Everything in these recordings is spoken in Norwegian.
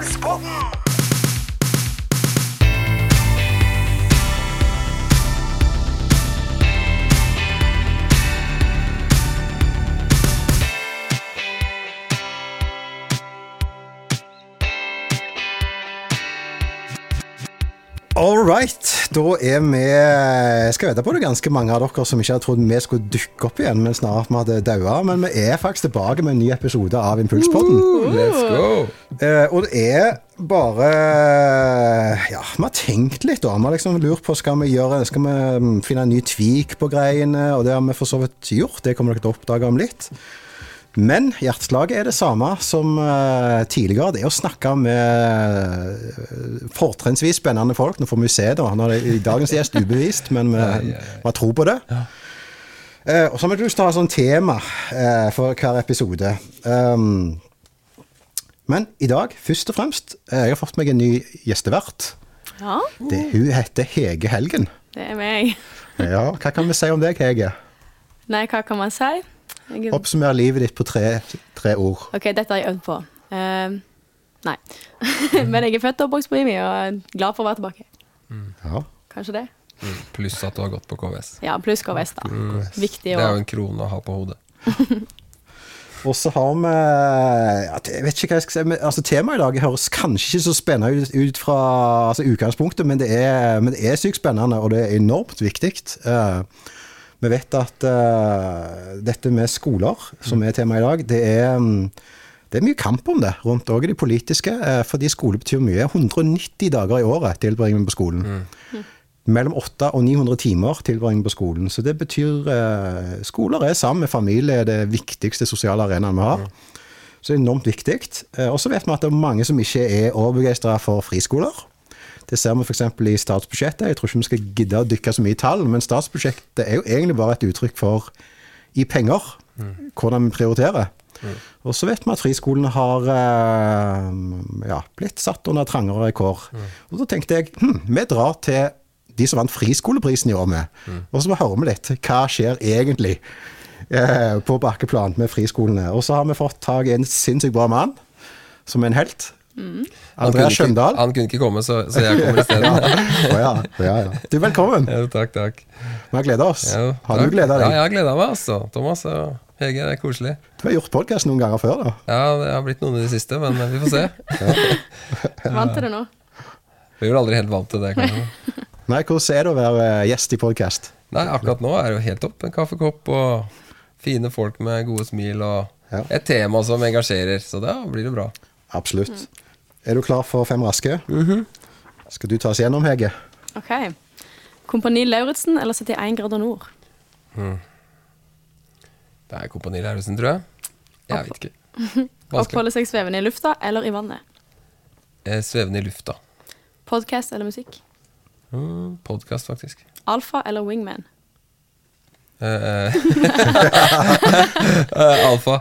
Impulspodden! All right. Da er vi Jeg skal vite på det ganske mange av dere som ikke hadde trodd vi skulle dukke opp igjen, men snart vi hadde daua. Men vi er faktisk tilbake med en ny episode av Impulspodden. Let's go! Uh, og det er bare Ja, vi har tenkt litt, da. Vi har liksom lurt på skal vi gjøre Skal vi mm, finne en ny tvik på greiene, og det har vi for så vidt gjort. Det kommer dere til å oppdage om litt. Men hjerteslaget er det samme som eh, tidligere. Det er å snakke med uh, fortrinnsvis spennende folk. Nå får vi se, da. Han er i dagens gjest ubevist, men vi har tro på det. Eh, og så har vi lyst til å ha sånn tema eh, for hver episode. Um, men i dag, først og fremst, eh, jeg har fått meg en ny gjestevert. Ja, Det, hun heter Hege Helgen. det er meg. Ja, Hva kan vi si om deg, Hege? Nei, hva kan man si? Jeg, Oppsummer livet ditt på tre, tre ord. ok, dette har jeg øvd på. Uh, nei. Men jeg er født og oppvokst på Imi og er glad for å være tilbake. Ja. Kanskje det? Mm, Pluss at du har gått på KVS. Ja, pluss KVS, da. Viktig Det er jo en krone å ha på hodet. Og så har vi ja, Jeg vet ikke hva jeg skal si. Men, altså, temaet i dag høres kanskje ikke så spennende ut, ut fra altså, utgangspunktet, men det, er, men det er sykt spennende, og det er enormt viktig. Eh, vi vet at uh, dette med skoler, som er tema i dag, det er, mm, det er mye kamp om det rundt òg i det politiske, uh, fordi skole betyr mye. 190 dager i året tilbringer vi på skolen. Mellom 800 og 900 timer tilbringer på skolen. Så det betyr uh, Skoler er sammen med familie det viktigste sosiale arenaen vi har. Så det er enormt viktig. Og så vet vi at det er mange som ikke er overbegeistra for friskoler. Det ser vi f.eks. i statsbudsjettet. Jeg tror ikke vi skal gidde å dykke så mye i tall, men statsbudsjettet er jo egentlig bare et uttrykk for i penger hvordan vi prioriterer. Og så vet vi at friskolene har eh, ja, blitt satt under trangere kår. Og så tenkte jeg hm, vi drar til de som vant friskoleprisen i år med, og så hører vi litt hva skjer egentlig eh, på bakkeplan med friskolene. Og så har vi fått tak i en sinnssykt bra mann, som er en helt. Andreas ikke- Skjøndal. Han kunne ikke komme, så, så jeg kommer i stedet. Å ja, ja, ja. Du, velkommen. Ja, takk, takk. Vi har gleda oss. Ja, Har du gleda Ja, deg? jeg har gleda meg, altså. Thomas og Hege, det er koselig. Du har gjort podkast noen ganger før, da. Ja, det har blitt noen i det siste, men vi får se. Vant til det nå? Vi blir aldri helt vant til det, kanskje. Nei, hvordan er det å være eh, gjest i podkast? Nei, akkurat nå er det jo helt topp. En kaffekopp og fine folk med gode smil og Ja. et tema som engasjerer. Så da blir det bra. Absolutt. Er du klar for fem raske? Mm -hmm. Skal du ta oss gjennom, Hege? Ok. Kompani Lauritzen eller 71 grader nord? Det er Kompani Lauritzen, tror jeg. Jeg vet ikke. Oppholde seg svevende i lufta eller i vannet? Eh, Svevende i lufta. Podcast eller musikk? Mm, Podkast, faktisk. Alfa eller wingman? Eh, eh, Alfa.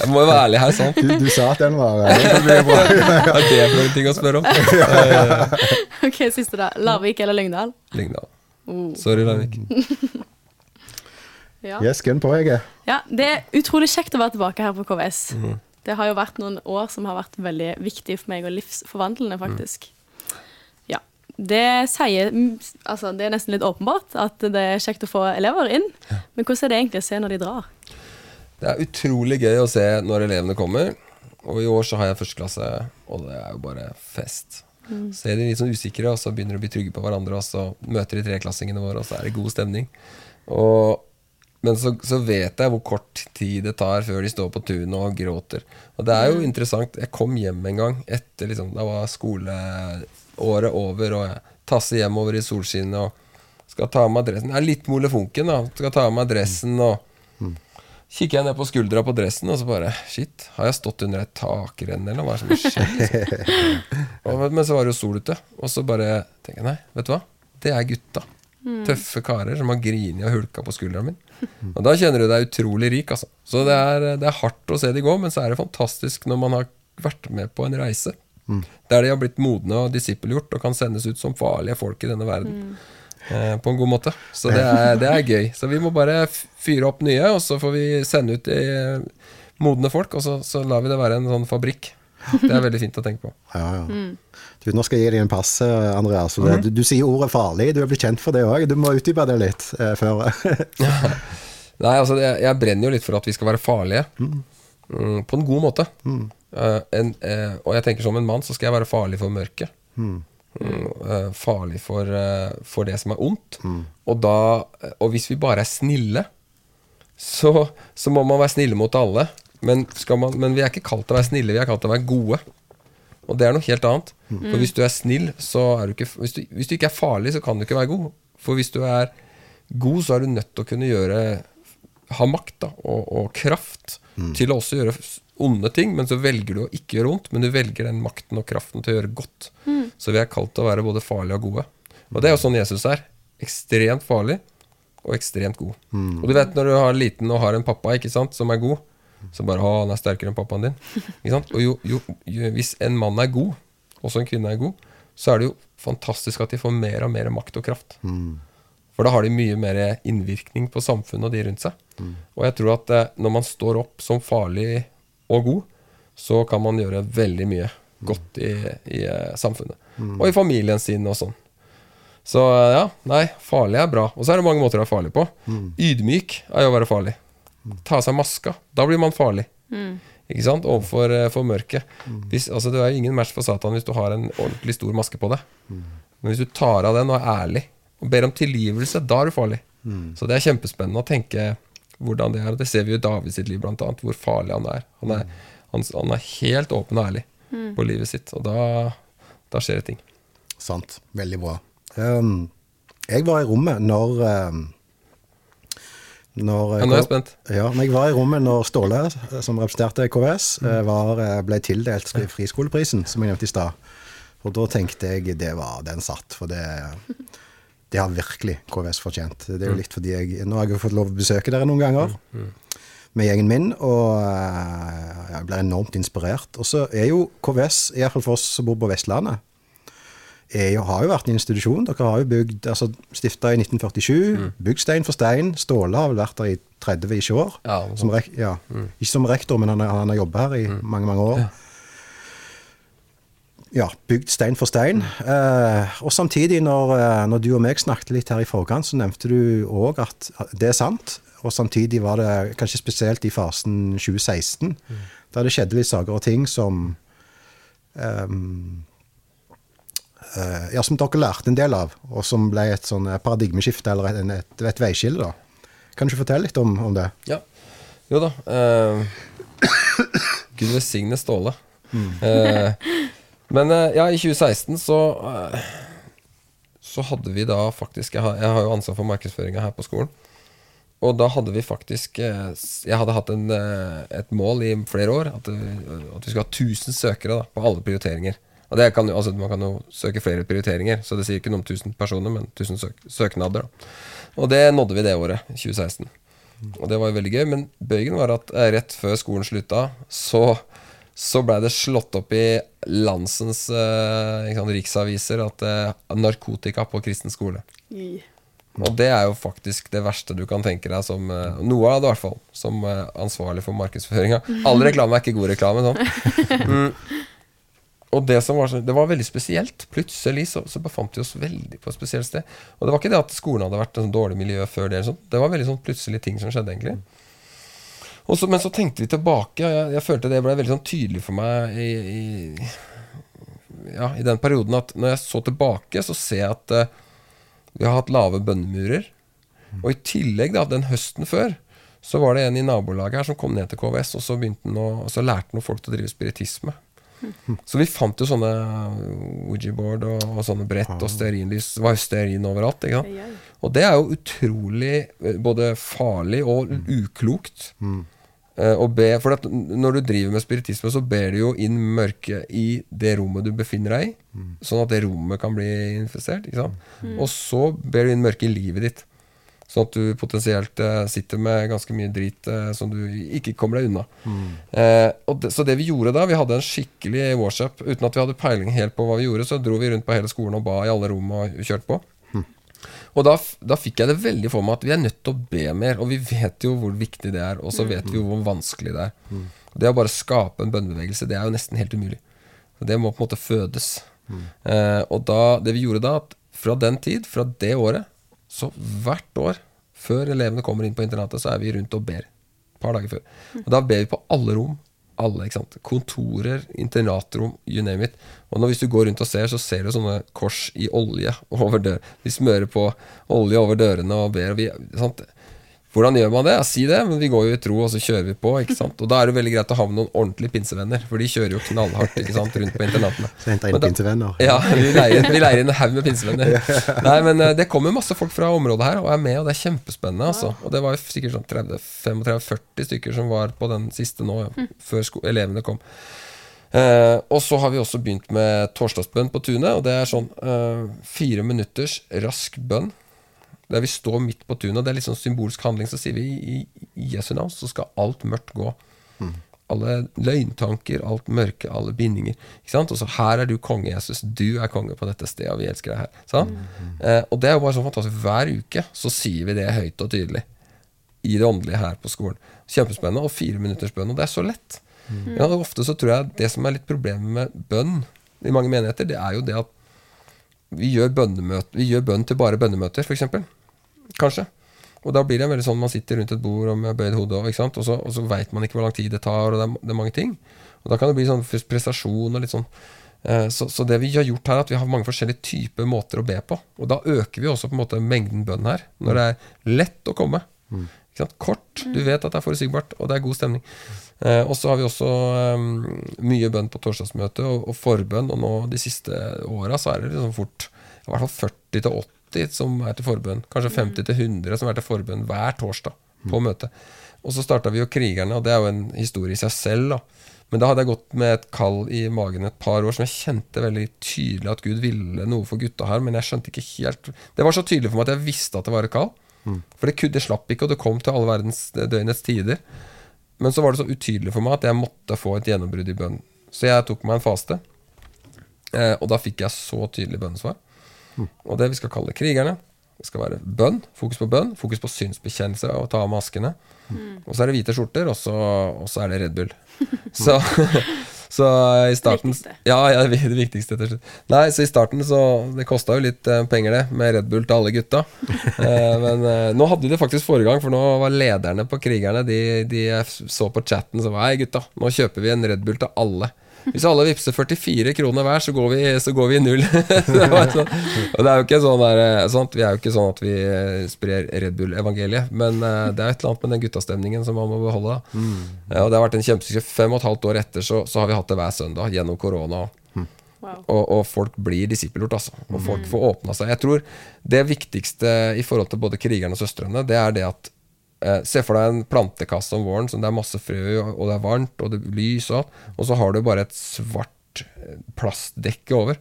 Jeg må jo være ærlig her, sant? Du, du sa at den var ærlig. det er det for en ting å spørre om? Ok, siste da. Larvik eller Lyngdal? Lyngdal. Oh. Sorry, Larvik. Ja. Yes, gun på, jeg. ja, det er utrolig kjekt å være tilbake her på KVS. Det har jo vært noen år som har vært veldig viktige for meg, og livsforvandlende, faktisk. Ja. Det sier mm, Altså, det er nesten litt åpenbart at det er kjekt å få elever inn. Men hvordan er det egentlig å se når de drar? Det er utrolig gøy å se når elevene kommer. Og i år så har jeg førsteklasse, og det er jo bare fest. Så er de litt sånn usikre, og så begynner de å bli trygge på hverandre, og så møter de treklassingene våre, og så er det god stemning. Og, men så, så vet jeg hvor kort tid det tar før de står på tunet og gråter. Og det er jo interessant. Jeg kom hjem en gang etter liksom, Da var skoleåret over, og jeg tasser hjemover i solskinnet og skal ta av meg dressen. Det er litt molefonken, da. Skal ta av meg dressen og kikker jeg ned på skuldra på dressen, og så bare Shit, har jeg stått under et takrenne, eller hva er det som skjer? Og, men så var det jo sol ute, og så bare tenker jeg nei, vet du hva? Det er gutta. Tøffe karer som har grini og hulka på skuldra mi. Og da kjenner du deg utrolig rik, altså. Så det er, det er hardt å se de gå, men så er det fantastisk når man har vært med på en reise. Der de har blitt modne og disippelgjort og kan sendes ut som farlige folk i denne verden. Eh, på en god måte. Så det er, det er gøy. Så vi må bare fyre opp nye, og så får vi sende ut de eh, modne folk, og så, så lar vi det være en sånn fabrikk. Det er veldig fint å tenke på. Ja, ja. Du, nå skal jeg gi deg en passe, Andreas. for du, du sier ordet farlig. Du er blitt kjent for det òg. Du må utdype det litt eh, før. Nei, altså jeg, jeg brenner jo litt for at vi skal være farlige. Mm, på en god måte. Eh, en, eh, og jeg tenker som en mann så skal jeg være farlig for mørket. Mm, eh, farlig for, for det som er ondt. Og, da, og hvis vi bare er snille, så, så må man være snille mot alle. Men, skal man, men vi er ikke kalt til å være snille, vi er kalt til å være gode. Og det er noe helt annet. For hvis du er snill, så er du ikke hvis du, hvis du ikke er farlig, så kan du ikke være god. For hvis du er god, så er du nødt til å kunne gjøre ha makt da, og, og kraft til å også gjøre onde ting, men så velger du å ikke gjøre ondt, men du velger den makten og kraften til å gjøre godt. Så vi er kalt til å være både farlige og gode. Og det er jo sånn Jesus er. Ekstremt farlig og ekstremt god. Og du vet når du har liten og har en pappa ikke sant, som er god, så bare 'Å, han er sterkere enn pappaen din'. Ikke sant? Og jo, jo, jo, hvis en mann er god, også en kvinne er god, så er det jo fantastisk at de får mer og mer makt og kraft. For da har de mye mer innvirkning på samfunnet og de rundt seg. Og jeg tror at eh, når man står opp som farlig og god, så kan man gjøre veldig mye godt i, i samfunnet. samfunnet. Og i familien sin og sånn. Så eh, ja, nei, farlig er bra. Og så er det mange måter å være farlig på. Ydmyk er jo å være farlig. Ta av seg maska. Da blir man farlig. Ikke sant? Overfor eh, for mørket. Hvis, altså, du er jo ingen match for Satan hvis du har en ordentlig stor maske på deg. Men hvis du tar av den og er ærlig og ber om tilgivelse, da er du farlig. Så det er kjempespennende å tenke hvordan det er. Og det ser vi jo i David sitt liv, blant annet, hvor farlig han er. Han er, han, han er helt åpen og ærlig på livet sitt, og da, da skjer det ting. Sant. Veldig bra. Um, jeg var i rommet når um, når, Ja, nå er jeg spent. Ja, når jeg var i rommet når Ståle, som representerte KVS, eh, var, eh, ble tildelt friskoleprisen, som jeg nevnte i stad. Og da tenkte jeg det var den satt, for det, det har virkelig KVS fortjent. Det er jo litt fordi jeg Nå har jeg jo fått lov å besøke dere noen ganger med gjengen min, og eh, jeg blir enormt inspirert. Og så er jo KVS, iallfall for oss som bor på Vestlandet, jo, har jo vært en institusjon. Dere har jo bygd, altså stifta i 1947, bygd stein for stein. Ståle har vel vært der i 30 ikke år. Ja, som ja. Ikke som rektor, men han, han har jobba her i mange, mange år. Ja, bygd stein for stein. Eh, og samtidig, når, eh, når du og meg snakket litt her i forkant, så nevnte du òg at det er sant. Og samtidig var det kanskje spesielt i fasen 2016, der det skjedde litt saker og ting som um, uh, ja, som dere lærte en del av, og som ble et sånn paradigmeskifte eller et, et, et veiskille. da. Kan du ikke fortelle litt om, om det? Ja. Jo da. Uh, Gud velsigne Ståle. Eh, men eh, ja, i 2016 så eh, Så hadde vi da faktisk Jeg har, jeg har jo ansvar for markedsføringa her på skolen. Og da hadde vi faktisk eh, Jeg hadde hatt en, et mål i flere år. At, at vi skulle ha 1000 søkere da, på alle prioriteringer. Og det kan altså Man kan jo søke flere prioriteringer, så det sier ikke noe om 1000 personer, men 1000 søk søknader. da. Og det nådde vi det året, 2016. Og det var jo veldig gøy, men bøygen var at rett før skolen slutta, så, så blei det slått opp i landsens eh, sant, riksaviser at eh, narkotika på kristen skole. Og det er jo faktisk det verste du kan tenke deg som eh, Noe av det, i hvert fall. Som ansvarlig for markedsføringa. All reklame er ikke god reklame. Sånn. Mm. Og det som var så, Det var veldig spesielt. Plutselig så, så befant vi oss veldig på et spesielt sted. Og det var ikke det at skolen hadde vært et sånn dårlig miljø før det. eller sånt. Det var veldig sånn plutselige ting som skjedde, egentlig. Så, men så tenkte vi tilbake, og jeg, jeg følte det ble veldig sånn tydelig for meg i, i, ja, i den perioden at når jeg så tilbake, så ser jeg at uh, vi har hatt lave bønnemurer. Og i tillegg, da, den høsten før, så var det en i nabolaget her som kom ned til KVS, og så, han å, og så lærte han folk til å drive spiritisme. Så vi fant jo sånne Woogie-board og, og sånne brett og stearinlys. Det var jo stearin overalt. ikke sant? Og det er jo utrolig eh, både farlig og uklokt. eh, å be, for at når du driver med spiritisme, så ber du jo inn mørket i det rommet du befinner deg i. Sånn at det rommet kan bli infisert. Ikke sant? Og så ber du inn mørket i livet ditt. Sånn at du potensielt eh, sitter med ganske mye drit eh, som du ikke kommer deg unna. Eh, og det, så det vi gjorde da, vi hadde en skikkelig workshop uten at vi hadde peiling helt på hva vi gjorde, så dro vi rundt på hele skolen og ba i alle rom og kjørte på. Og da, da fikk jeg det veldig for meg at vi er nødt til å be mer. Og vi vet jo hvor viktig det er, og så vet vi jo hvor vanskelig det er. Det å bare skape en bønnebevegelse, det er jo nesten helt umulig. Så det må på en måte fødes. Eh, og da, det vi gjorde da, at fra den tid, fra det året, så hvert år før elevene kommer inn på internatet, så er vi rundt og ber. Et par dager før. Og da ber vi på alle rom. Alle, ikke sant? Kontorer, internatrom, you name it. Og når, hvis du går rundt og ser, så ser du sånne kors i olje over dør. Vi smører på olje over dørene og ber. Og vi, sant? Hvordan gjør man det? Ja, si det, men vi går jo i tro, og så kjører vi på. ikke sant? Og da er det veldig greit å ha med noen ordentlige pinsevenner, for de kjører jo knallhardt ikke sant, rundt på internatene. Så henter inn da- pinsevenner. ja, vi leier, vi leier inn en haug med pinsevenner. Nei, men eh, det kommer masse folk fra området her og er med, og det er kjempespennende. Altså. Og det var jo sikkert sånn 30-35-40 stykker som var på den siste nå, ja, før elevene kom. Uh, og så har vi også begynt med torsdagsbønn på tunet, og det er sånn uh, fire minutters rask bønn. Der vi står midt på tunet, det er litt sånn symbolsk handling. Så sier vi i, i Jesu navn så skal alt mørkt gå. Alle løgntanker, alt mørke, alle bindinger. Ikke sant? Og så her er du konge, Jesus. Du er konge på dette stedet, og vi elsker deg her. Sant? Eh, og det er jo bare sånn fantastisk. Hver uke så sier vi det høyt og tydelig. I det åndelige her på skolen. Kjempespennende. Og fireminuttersbønn. bønn. Og det er så lett. Ja, ofte så tror jeg det som er litt problemet med bønn i mange menigheter, det er jo det at vi gjør, vi gjør bønn til bare bønnemøter, f.eks. Kanskje. Og da blir det veldig sånn man sitter rundt et bord og med bøyd hode, og, og så, og så veit man ikke hvor lang tid det tar, og det er, det er mange ting. Og da kan det bli sånn prestasjon og litt sånn eh, så, så det vi har gjort her, er at vi har mange forskjellige typer måter å be på. Og da øker vi også på en måte mengden bønn her. Når det er lett å komme. Sant? Kort, du vet at det er forutsigbart, og det er god stemning. Eh, og så har vi også eh, mye bønn på torsdagsmøte og, og forbønn, og nå de siste åra så er det liksom fort i hvert fall 40 til 80 som er til forbønn. Kanskje 50 til 100 som er til forbønn hver torsdag på møte. Og så starta vi jo Krigerne, og det er jo en historie i seg selv. da. Men da hadde jeg gått med et kall i magen et par år som jeg kjente veldig tydelig at Gud ville noe for gutta her, men jeg skjønte ikke helt Det var så tydelig for meg at jeg visste at det var et kall. For det, kunne- det slapp ikke, og det kom til alle verdens døgnets tider. Men så var det så utydelig for meg at jeg måtte få et gjennombrudd i bønn. Så jeg tok meg en faste, eh, og da fikk jeg så tydelig bønnesvar. Og det vi skal kalle krigerne. Det skal være bønn, fokus på bønn, fokus på synsbekjennelse og ta av maskene. Og så er det hvite skjorter, og så, og så er det Red Bull. Så, så i starten. Ja, ja, det viktigste til slutt. Nei, så i starten så Det kosta jo litt eh, penger, det, med Red Bull til alle gutta. Eh, men eh, nå hadde de det faktisk forrige gang, for nå var lederne på Krigerne De, de så på chatten så var Hei, gutta, nå kjøper vi en Red Bull til alle. Hvis alle vippser 44 kroner hver, så går vi, så går vi i null. Sånn. Og det er jo ikke sånn der, eh, sant? Vi er jo ikke sånn at vi eh, sprer Red Bull-evangeliet, men eh, det er et eller annet med den guttastemningen som man må beholde. Mm. Ja, og det har vært en kjempesuksess. Fem og et halvt år etter så, så har vi hatt det hver søndag gjennom korona. Wow. Og, og folk blir disippelgjort, altså. Og folk får åpna seg. Jeg tror det viktigste i forhold til både krigerne og søstrene, det er det at Se for deg en plantekasse om våren som det er masse frø i, og det er varmt, og det er lys og alt, og så har du bare et svart eh, plastdekke over.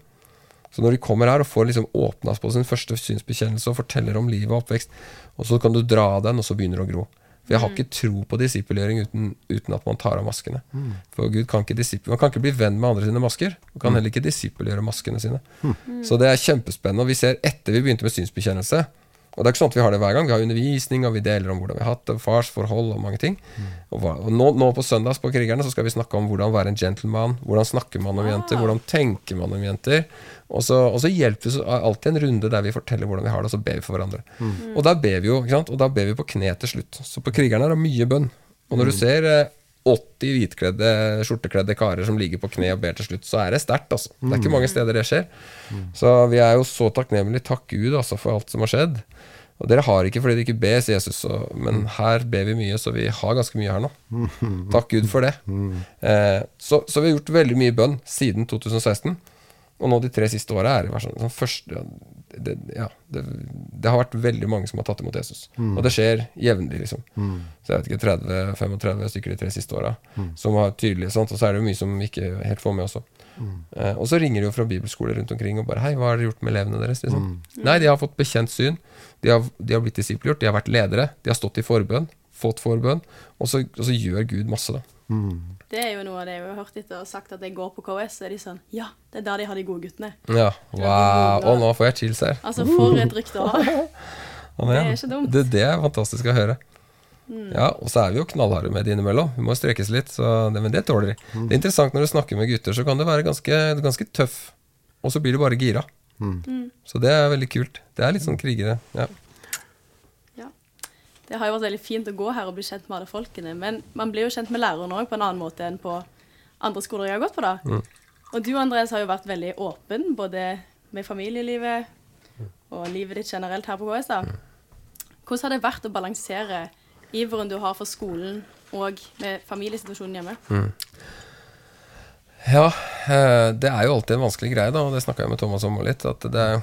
Så når de kommer her og får liksom åpna på sin første synsbekjennelse og forteller om livet og oppvekst, og så kan du dra av den, og så begynner det å gro. For jeg har ikke tro på disippelgjøring uten, uten at man tar av maskene. For Gud kan ikke Man kan ikke bli venn med andre sine masker. Man kan heller ikke disippelgjøre maskene sine. Så det er kjempespennende. Og vi ser etter vi begynte med synsbekjennelse Og det er ikke sånn at vi har det hver gang. Vi har undervisning, og vi deler om hvordan vi har hatt det, farsforhold og mange ting. Og, hva, og nå, nå på søndags på Krigerne så skal vi snakke om hvordan være en gentleman. Hvordan snakker man om jenter? Hvordan tenker man om jenter? Og så, og så hjelper vi så alltid en runde der vi forteller hvordan vi har det, og så ber vi for hverandre. Og da ber vi jo, ikke sant? Og da ber vi på kne til slutt. Så på Krigerne er det mye bønn. Og når du ser eh, 80 hvitkledde, skjortekledde karer som ligger på kne og ber til slutt, så er det sterkt. Altså. Det er ikke mange steder det skjer. Så vi er jo så takknemlige. Takk Gud altså, for alt som har skjedd. Og dere har ikke fordi dere ikke sier Jesus, så, men her ber vi mye, så vi har ganske mye her nå. Takk Gud for det. Eh, så, så vi har gjort veldig mye bønn siden 2016. Og nå de tre siste åra er det vært sånn, første, det, ja, det, det har vært veldig mange som har tatt imot Jesus. Og det skjer jevnlig, liksom. Så jeg vet ikke, 30-35 stykker de tre siste åra som har tydelig sånt. Og så er det jo mye som vi ikke helt får med også. Eh, og så ringer de jo fra bibelskoler rundt omkring og bare 'Hei, hva har dere gjort med elevene deres?' Liksom. Nei, de har fått bekjent syn. De har, de har blitt disiplgjort. De har vært ledere. De har stått i forbønn. fått forbønn, og så, og så gjør Gud masse, da. Det er jo noe av det jeg har hørt etter å ha sagt at jeg går på KS, så er de sånn Ja, det er der de har de gode guttene. Ja, wow. Og nå får jeg chills her. Altså, for et rykte å ha. Det er ikke dumt. Det, det er fantastisk å høre. Ja, Og så er vi jo knallharde med det innimellom. Vi må strekes litt, så det, men det tåler de. Det er interessant når du snakker med gutter, så kan du være ganske, ganske tøff, og så blir du bare gira. Så det er veldig kult. Det er litt sånn krigere. Ja. Ja. Det har jo vært veldig fint å gå her og bli kjent med alle folkene, men man blir jo kjent med læreren òg på en annen måte enn på andre skoler jeg har gått på, da. Og du, Andres, har jo vært veldig åpen, både med familielivet og livet ditt generelt her på KS, da. Hvordan har det vært å balansere iveren du har for skolen og med familiesituasjonen hjemme? Ja, eh, det er jo alltid en vanskelig greie, da, og det snakka jeg med Thomas om litt. At det er,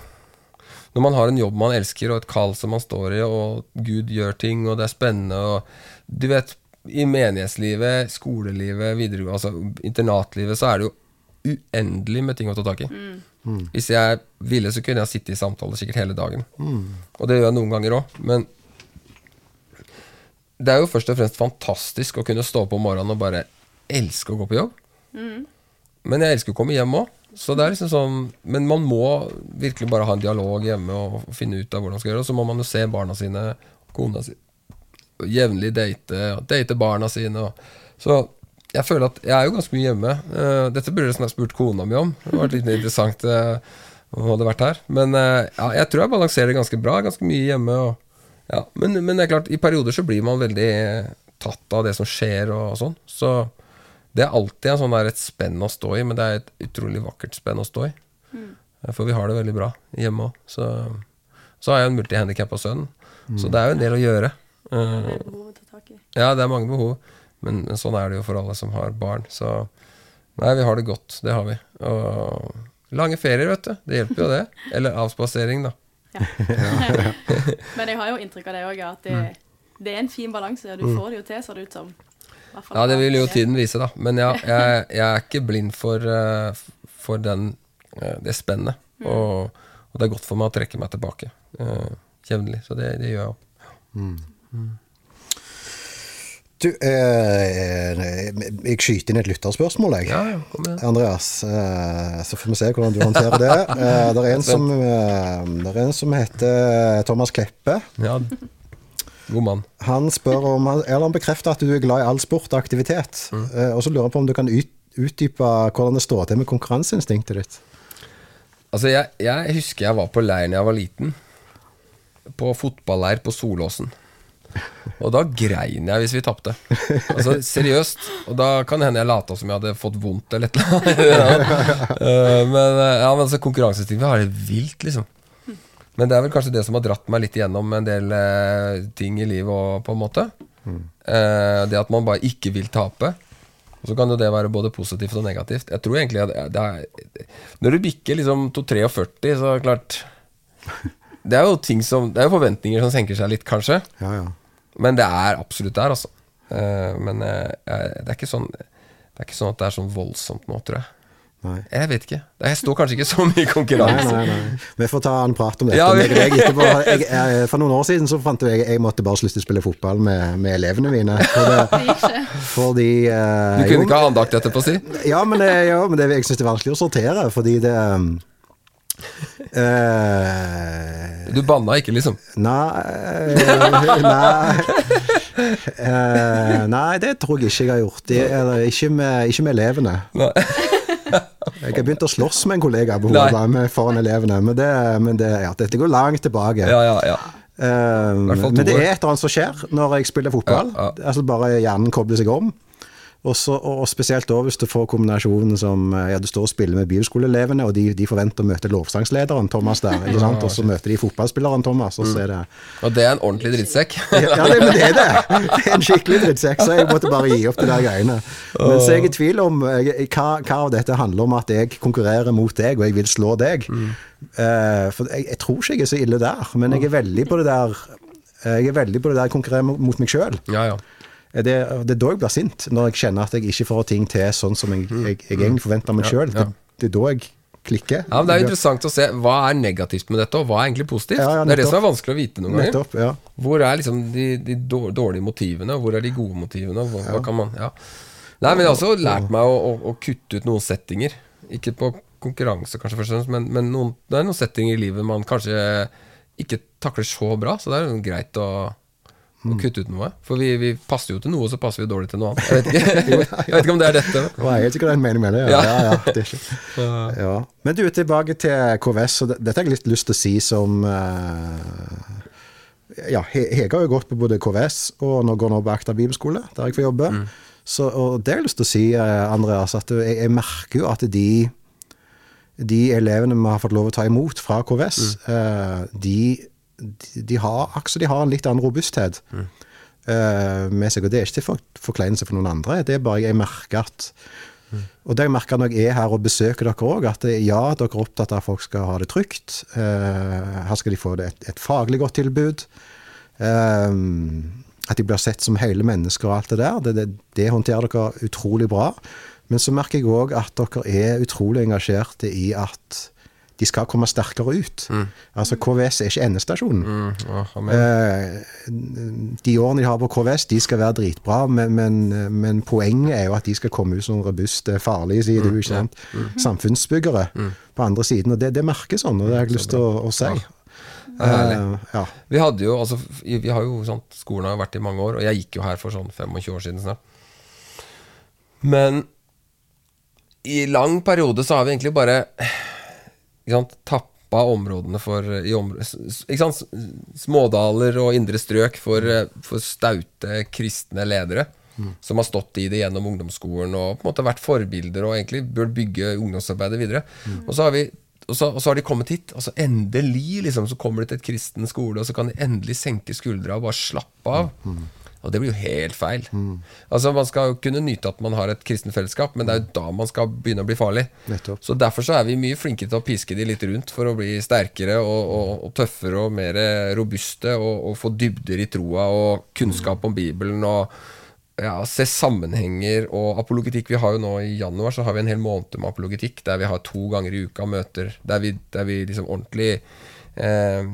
når man har en jobb man elsker, og et kall som man står i, og Gud gjør ting, og det er spennende, og du vet I menighetslivet, skolelivet, videre, altså internatlivet, så er det jo uendelig med ting å ta tak i. Hvis jeg ville, så kunne jeg sitte i samtaler sikkert hele dagen. Og det gjør jeg noen ganger òg, men det er jo først og fremst fantastisk å kunne stå opp om morgenen og bare elske å gå på jobb. Men jeg elsker å komme hjem òg. Så det er liksom sånn Men man må virkelig bare ha en dialog hjemme og finne ut av hvordan man skal gjøre det. Og så må man jo se barna sine, kona si, jevnlig date, date barna sine. Og, så jeg føler at jeg er jo ganske mye hjemme. Eh, dette burde jeg snart spurt kona mi om. Det var litt interessant uh, om hun hadde vært her. Men eh, ja, jeg tror jeg balanserer ganske bra. Ganske mye hjemme. Og, ja. men, men det er klart, i perioder så blir man veldig tatt av det som skjer og sånn. Så det er alltid en sånn der et spenn å stå i, men det er et utrolig vakkert spenn å stå i. For vi har det veldig bra hjemme òg. Så, så har jeg en multihandikappa sønn, så det er jo en del å gjøre. Det Eh, er behov å ta tak i. ja, det er mange behov, men, men sånn er det jo for alle som har barn. Så nei, vi har det godt. Det har vi. Og lange ferier, vet du. Det hjelper jo det. Eller avspasering, da. Men jeg har jo inntrykk av det òg, at det, det er en fin balanse, og du får det jo til, ser det ut som. Ja, det vil jo tiden vise, da. Men ja, jeg, jeg er ikke blind for, eh, for den, eh, det spennet. Og, og det er godt for meg å trekke meg tilbake uh, jevnlig. Så det, det gjør jeg òg. Du, eh, jeg skyter inn et lytterspørsmål, jeg. Ja, ja, kom igjen. Andreas, eh, så får vi se hvordan du håndterer det. Eh, det, er en som, eh, det er en som heter Thomas Kleppe. Ja. God mann. Han spør om Eller han bekrefter at du er glad i all sport og aktivitet. Eh, og så lurer han på om du kan ut, utdype hvordan det står til med konkurranseinstinktet ditt. Altså, jeg, jeg husker jeg var på leir da jeg var liten. På fotballeir på Solåsen. Og da grein jeg hvis vi tapte. Altså, seriøst. Og da kan det hende jeg lata som jeg hadde fått vondt eller et eller annet. Eh, men eh, ja, men altså, konkurranseinstinktet har det vilt, liksom. Men det er vel kanskje det som har dratt meg litt igjennom en del eh, ting i livet òg, på en måte. Det at man bare ikke vil tape. Og så kan jo det være både positivt og negativt. Jeg tror egentlig at det er Når du bikker liksom to 43, så er det klart Det er jo ting som Det er jo forventninger som senker seg litt, kanskje. Ja, ja. Men det er absolutt der, altså. Eh, men eh, det er ikke sånn Det er ikke sånn at det er sånn voldsomt nå, tror jeg. Nei. Jeg vet ikke. Jeg står kanskje ikke så mye i konkurranse. nei, nei. Vi får ta en prat om dette. Ja, vi-. Jeg, jeg, for noen år siden så fant jeg jeg måtte bare slutte å spille fotball med, med elevene mine. For det, fordi uh, Du jo, kunne ikke ha andakt etterpå, si? Ja, men, det, ja, men det, jeg syns det er vanskelig å sortere, fordi det um, eh, Du banna ikke, liksom? Nei Nei. uh, nei, det tror jeg ikke jeg har gjort. Det, eller, ikke, med, ikke med elevene. Nei. Jeg har begynt å slåss med en kollega på Nei. foran elevene, men, det, men det, ja, dette går langt tilbake. Ja, ja, ja. To men det er et eller annet som skjer når jeg spiller fotball. Altså Bare hjernen kobler seg om. Og, og spesielt da hvis du får kombinasjonen som eh, ja, Du står og spiller med bibelskoleelevene, og de, de forventer å møte lovsangslederen Thomas der. ikke sant? Og så møter de fotballspilleren Thomas, og så er det Og det er en ordentlig drittsekk. ja, det, men det er det. Det er en skikkelig drittsekk, så jeg måtte bare gi opp de der greiene. Men så er jeg i tvil om jeg, hva, hva av dette handler om at jeg konkurrerer mot deg, og jeg vil slå deg. Eh, for jeg, jeg tror ikke jeg er så ille der, men jeg er veldig på det der jeg er veldig på det der konkurrere mot- mot meg sjøl. Ja, ja. Det, det er da jeg blir sint, når jeg kjenner at jeg ikke får ting til sånn som jeg, jeg, jeg egentlig forventer av meg sjøl. Det, det er da jeg klikker. Ja, men Det er interessant å se hva er negativt med dette, og hva er egentlig positivt. Ja, ja, det er det som er vanskelig å vite noen ganger. Nettopp. Ja. Hvor er liksom de, de dårlige motivene, og hvor er de gode motivene? Hva, hva kan man, ja. Nei, men jeg har også lært meg å, å, å kutte ut noen settinger. Ikke på konkurranse, kanskje, først og fremst, men, men noen, det er noen settinger i livet man kanskje ikke takler så bra, så det er greit å, å kutte ut noe. For vi, vi passer jo til noe, så passer vi dårlig til noe annet. Jeg vet ikke, jeg vet ikke om det er dette. Jeg vet helt sikkert en mening med det. Ja, Ja. ja, det er ikke. Ja. Men du, tilbake til KVS. og Dette har jeg litt lyst til å si som eh, Ja, He- Hege har jo gått på både KVS og nå går nå på Akta bibelskole, der jeg får jobbe. Så, og det har jeg lyst til å si, eh, Andreas, at jeg, jeg merker jo at de de elevene vi har fått lov å ta imot fra KVS, eh, de, de, de har de har en litt annen robusthet eh, med seg. Og det er ikke til for, forkleinelse for noen andre, det er bare jeg merker at Og det jeg merker når jeg er her og besøker dere òg, at det- ja, dere er opptatt av at folk skal ha det trygt. Eh, her skal de få det et, et faglig godt tilbud. Eh, at de blir sett som hele mennesker og alt det der. Det, det, det håndterer dere utrolig bra. Men så merker jeg òg at dere er utrolig engasjerte i at de skal komme sterkere ut. Altså KVS er ikke endestasjonen. Mm, Oh. Eh, de årene de har på KVS, de skal være dritbra, men, men, men poenget er jo at de skal komme ut som robuste, farlige, sier du, ikke sant? Samfunnsbyggere på andre siden. Og det, det merkes sånn, og det har jeg lyst til å, å si. Eh, ja. Vi hadde jo, altså, vi har jo sånt, Skolen har vært i mange år, og jeg gikk jo her for sånn 25 år siden snart. Men i lang periode så har vi egentlig bare tappa områdene for i områ- s- s- ikke sant, Smådaler og indre strøk for, eh, for staute kristne ledere. Som har stått i det gjennom ungdomsskolen og på en måte vært forbilder og egentlig bør bygge ungdomsarbeidet videre. Og så har vi og så, og så har de kommet hit, og så endelig liksom, så kommer de til et kristen skole, og så kan de endelig senke skuldra og bare slappe av. Og det blir jo helt feil. Altså Man skal jo kunne nyte at man har et kristent fellesskap, men det er jo da man skal begynne å bli farlig. Nettopp. Så Derfor så er vi mye flinkere til å piske de litt rundt for å bli sterkere og, og, og tøffere og mer robuste og, og få dybder i troa og kunnskap om Bibelen og ja, se sammenhenger og apologetikk. Vi har jo nå I januar så har vi en hel måned med apologetikk der vi har to ganger i uka møter der vi, der vi liksom ordentlig eh,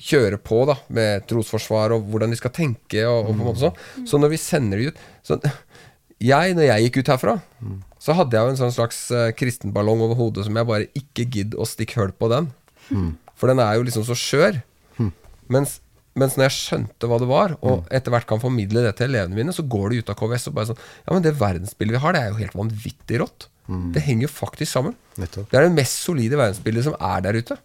kjøre på da med trosforsvar og hvordan de skal tenke. Og, og på en måte sånn Så når vi sender de ut så, jeg, Når jeg gikk ut herfra, så hadde jeg jo en sånn slags eh, kristenballong over hodet som jeg bare ikke gidd å stikke hull på den. For den er jo liksom så skjør. Mens, mens når jeg skjønte hva det var, og etter hvert kan formidle det til elevene mine, så går de ut av KVS og bare sånn Ja, men det verdensbildet vi har, det er jo helt vanvittig rått. Det henger jo faktisk sammen. Nettopp. Det er det mest solide verdensbildet som er der ute.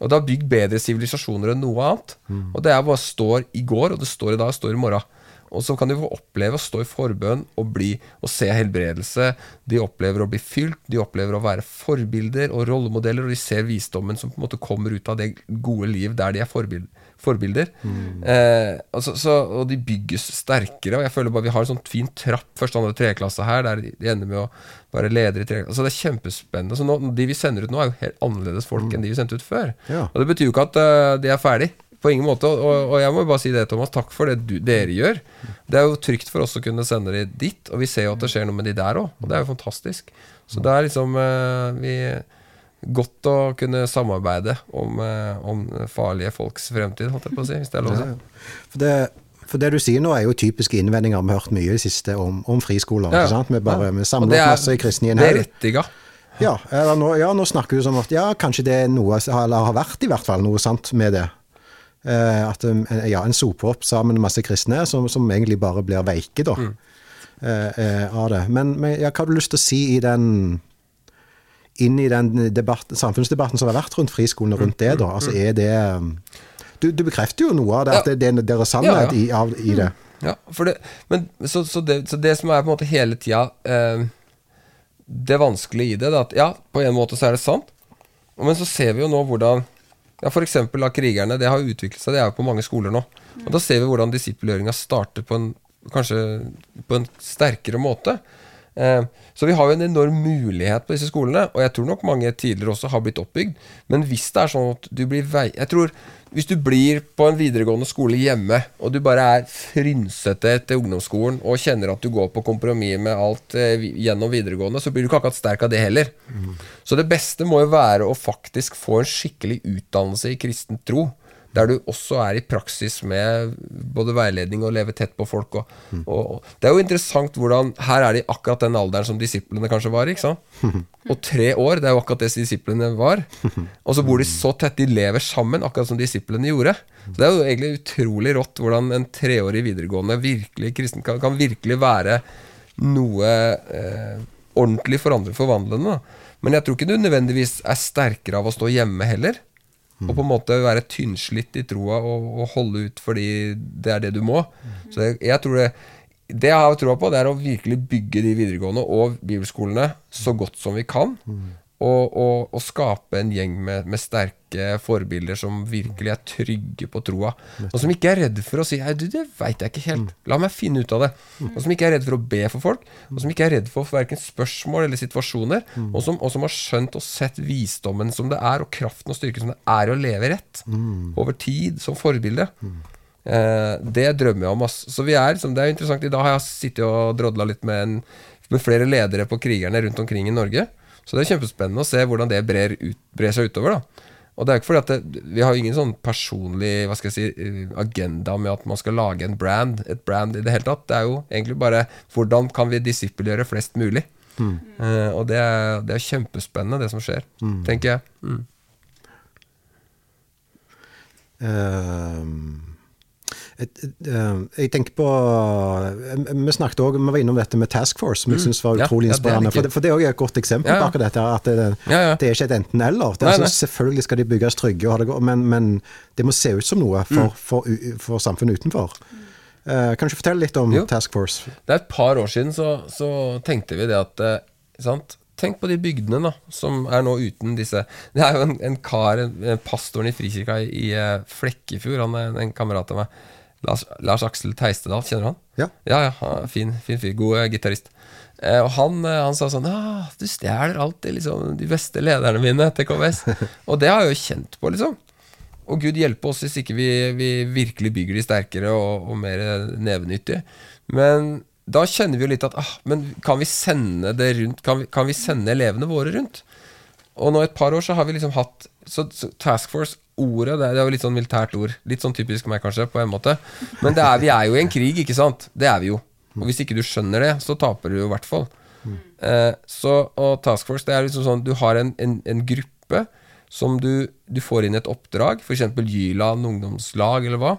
Og det har bygd bedre sivilisasjoner enn noe annet. Og det er bare står i går, og det står i dag, og står i morgen. Og så kan de få oppleve å stå i forbønn og, bli, og se helbredelse. De opplever å bli fylt, de opplever å være forbilder og rollemodeller, og de ser visdommen som på en måte kommer ut av det gode liv der de er forbil forbilder. Eh, altså, så, og de bygges sterkere. Og jeg føler bare vi har en sånn fin trapp første, andre tredje klasse her, der de ender med å være leder i tredje klasse. Altså, det er kjempespennende. Så nå, de vi sender ut nå, er jo helt annerledes folk enn de vi sendte ut før. Ja. Og det betyr jo ikke at uh, de er ferdig. På ingen måte. Og, og, jeg må jo bare si det, Thomas. Takk for det du, dere gjør. Det er jo trygt for oss å kunne sende de dit, og vi ser jo at det skjer noe med de der òg. Og det er jo fantastisk. Så det er liksom uh, vi Godt å kunne samarbeide om, eh, om farlige folks fremtid, holdt jeg på å si, hvis det er lov å si. For det, for det du sier nå, er jo typiske innvendinger vi har hørt mye i det siste om, om friskoler. Ja. sant? Vi bare vi samler opp masse kristne i en haug. Ja, nå, ja, nå snakker du som at ja, kanskje det er noe, eller har vært i hvert fall noe sant med det. Eh, at um, ja, en soper opp sammen med masse kristne som, som egentlig bare blir veike da, eh, eh, av det. Men, men ja, hva har du lyst til å si i den inn i den debatt, samfunnsdebatten som har vært rundt friskolene rundt det, da? Altså er det um, Du, du bekrefter jo noe av det, at det, det, det er sannhet Ja, ja. I, i det. Ja, for det, men, så, så, det, så det som er på en måte hele tida eh, Det vanskelige i det, det er at ja, på en måte så er det sant, men så ser vi jo nå hvordan ja, F.eks. av krigerne. Det har utviklet seg, det er jo på mange skoler nå. Og Da ser vi hvordan disippelgjøringa starter på en kanskje på en sterkere måte. Eh, så vi har jo en enorm mulighet på disse skolene, og jeg tror nok mange tidligere også har blitt oppbygd. Men hvis det er sånn at du blir vei... Jeg tror hvis du blir på en videregående skole hjemme, og du bare er frynsete etter ungdomsskolen og kjenner at du går på kompromiss med alt eh, gjennom videregående, så blir du ikke akkurat sterk av det heller. Så det beste må jo være å faktisk få en skikkelig utdannelse i kristen tro. Der du også er i praksis med både veiledning og leve tett på folk. Og, og, og. Det er jo interessant hvordan Her er de akkurat den alderen som disiplene kanskje var. ikke sant? Og tre år, det er jo akkurat det disiplene var. Og så bor de så tett, de lever sammen, akkurat som disiplene gjorde. Så Det er jo egentlig utrolig rått hvordan en treårig videregående virkelig kristen kan, kan virkelig være noe eh, ordentlig forandre, forvandlende. Men jeg tror ikke du nødvendigvis er sterkere av å stå hjemme heller. Og på en måte være tynnslitt i troa og, og holde ut fordi det er det du må. Så jeg, jeg tror det Det jeg har troa på, det er å virkelig bygge de videregående og bibelskolene så godt som vi kan. Og, og, og skape en gjeng med, med sterke forbilder som virkelig er trygge på troa. Og som ikke er redd for å si 'Hei, du, 'Det veit jeg ikke helt. La meg finne ut av det'. Og som ikke er redd for å be for folk. Og som ikke er redd for verken spørsmål eller situasjoner. Og, som, og som har skjønt og sett visdommen som det er, og kraften og styrken som det er å leve rett. Over tid, som forbilde. Eh, det drømmer jeg om. Ass. Så vi er, som det er interessant I dag har jeg sittet og drodla litt med, en, med flere ledere på krigerne rundt omkring i Norge. Så det er kjempespennende å se hvordan det brer, ut, brer seg utover. da Og det er ikke fordi at det, Vi har ingen sånn personlig hva skal jeg si, eh, agenda med at man skal lage en brand. Et brand i det hele tatt. Det er jo egentlig bare hvordan kan vi disippelgjøre flest mulig. Eh, og det er, det er kjempespennende, det som skjer, tenker jeg. Mm. Ehm, jeg tenker på eh, Vi snakket også, vi var innom dette med Task Force, som jeg var Mm. Ja, utrolig ja, det er inspirerende. for, det, òg er også et godt eksempel Ja, ja. på dette. At det, Ja, ja. det er ikke et enten-eller. Er altså. Selvfølgelig skal de bygges trygge, men, men det må se ut som noe for, Mm. for, for samfunnet utenfor. Eh, kan du ikke fortelle litt om Jo. Task Force? Det er et par år siden så, så tenkte vi det at eh, sant? Tenk på de bygdene da som er nå uten disse Det er jo en, en kar, en, en pastoren i Frikirka i, i eh, Flekkefjord, han er en, en kamerat av meg. Lars, Lars Aksel Teistedal, kjenner du han? Ja. Ja, ja, fin, fin fyr. God eh, gitarist. Eh, og han, eh, han sa sånn ah, 'Du stjeler alltid liksom, de beste lederne mine til KVS'. og det har jeg jo kjent på, liksom. Og Gud hjelpe oss hvis ikke vi, vi virkelig bygger de sterkere og, og mer nevenyttige. Men da kjenner vi jo litt at ah, Men kan vi sende det rundt? Kan vi, kan vi sende elevene våre rundt? Og nå et par år så har vi liksom hatt Så, så Task Force, ordet, det er, jo litt sånn militært ord. Litt sånn typisk meg, kanskje, på en måte. Men er, vi er jo i en krig, ikke sant? Det er vi jo. Og hvis ikke du skjønner det, så taper du jo i hvert fall. Eh, så, og Task Force, det er liksom sånn Du har en, en, en gruppe som du, du får inn et oppdrag, f.eks. Jyland ungdomslag, eller hva.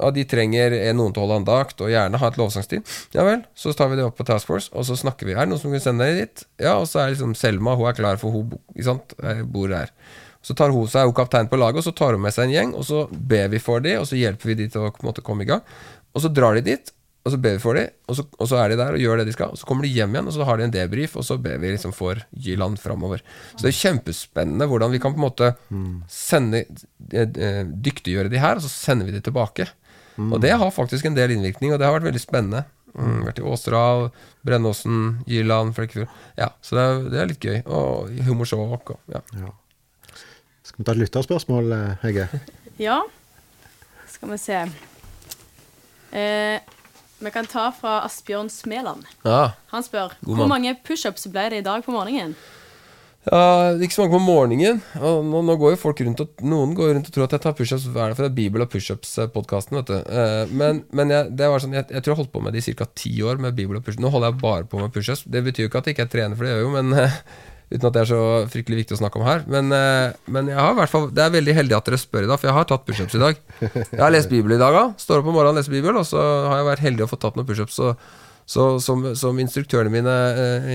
Og de trenger noen til å holde andakt, og gjerne ha et lovsangstid. Ja vel, så tar vi det opp på Task Force, og så snakker vi. Er det noen som kan sende deg dit? Ja, og så er liksom Selma, hun er klar, for hun bo- ikke sant, eh, bor her. Så tar hun seg, hun kaptein på laget, og så tar hun med seg en gjeng, og så ber vi for de, og så hjelper vi de til å på en måte, komme i gang. Og så drar de dit, og så ber vi for de, og så, og så er de der og gjør det de skal. Og så kommer de hjem igjen, og så har de en debrief, og så ber vi liksom for Jyland framover. Så det er kjempespennende hvordan vi kan på en måte sende eh, eh, Dyktiggjøre de her, og så sender vi de tilbake. Og det har faktisk en del innvirkning, og det har vært veldig spennende. Mm, vært i Åseral, Brennåsen, Jyland, Flekkefjord. Ja, så det er, det er litt gøy. Og Hummersåk og ja. Ja. Skal vi ta et lytterspørsmål, eh, Hege? Ja, skal vi se. Eh, vi kan ta fra Asbjørn Smeland. ja. Han spør God hvor mange pushups ble det i dag på morgenen. Ja, ikke så mange på morgenen. Nå, nå går jo folk rundt og Noen går rundt og tror at jeg tar pushups hver er Bibel og pushups-podkasten. Eh, men men jeg, det var sånn, jeg, jeg tror jeg holdt på med det i ca. ti år med Bibel og. Nå holder jeg bare på med pushups. Det betyr jo ikke at jeg ikke er trener, for det gjør jo, men eh, Uten at det er så fryktelig viktig å snakke om her. Men, eh, men jeg har hvert fall det er veldig heldig at dere spør i dag, for jeg har tatt pushups i dag. Jeg har lest Bibel i dag òg. Står opp om morgenen og leser Bibel, og så har jeg vært heldig å få tatt noen pushups. Så, så som, som instruktørene mine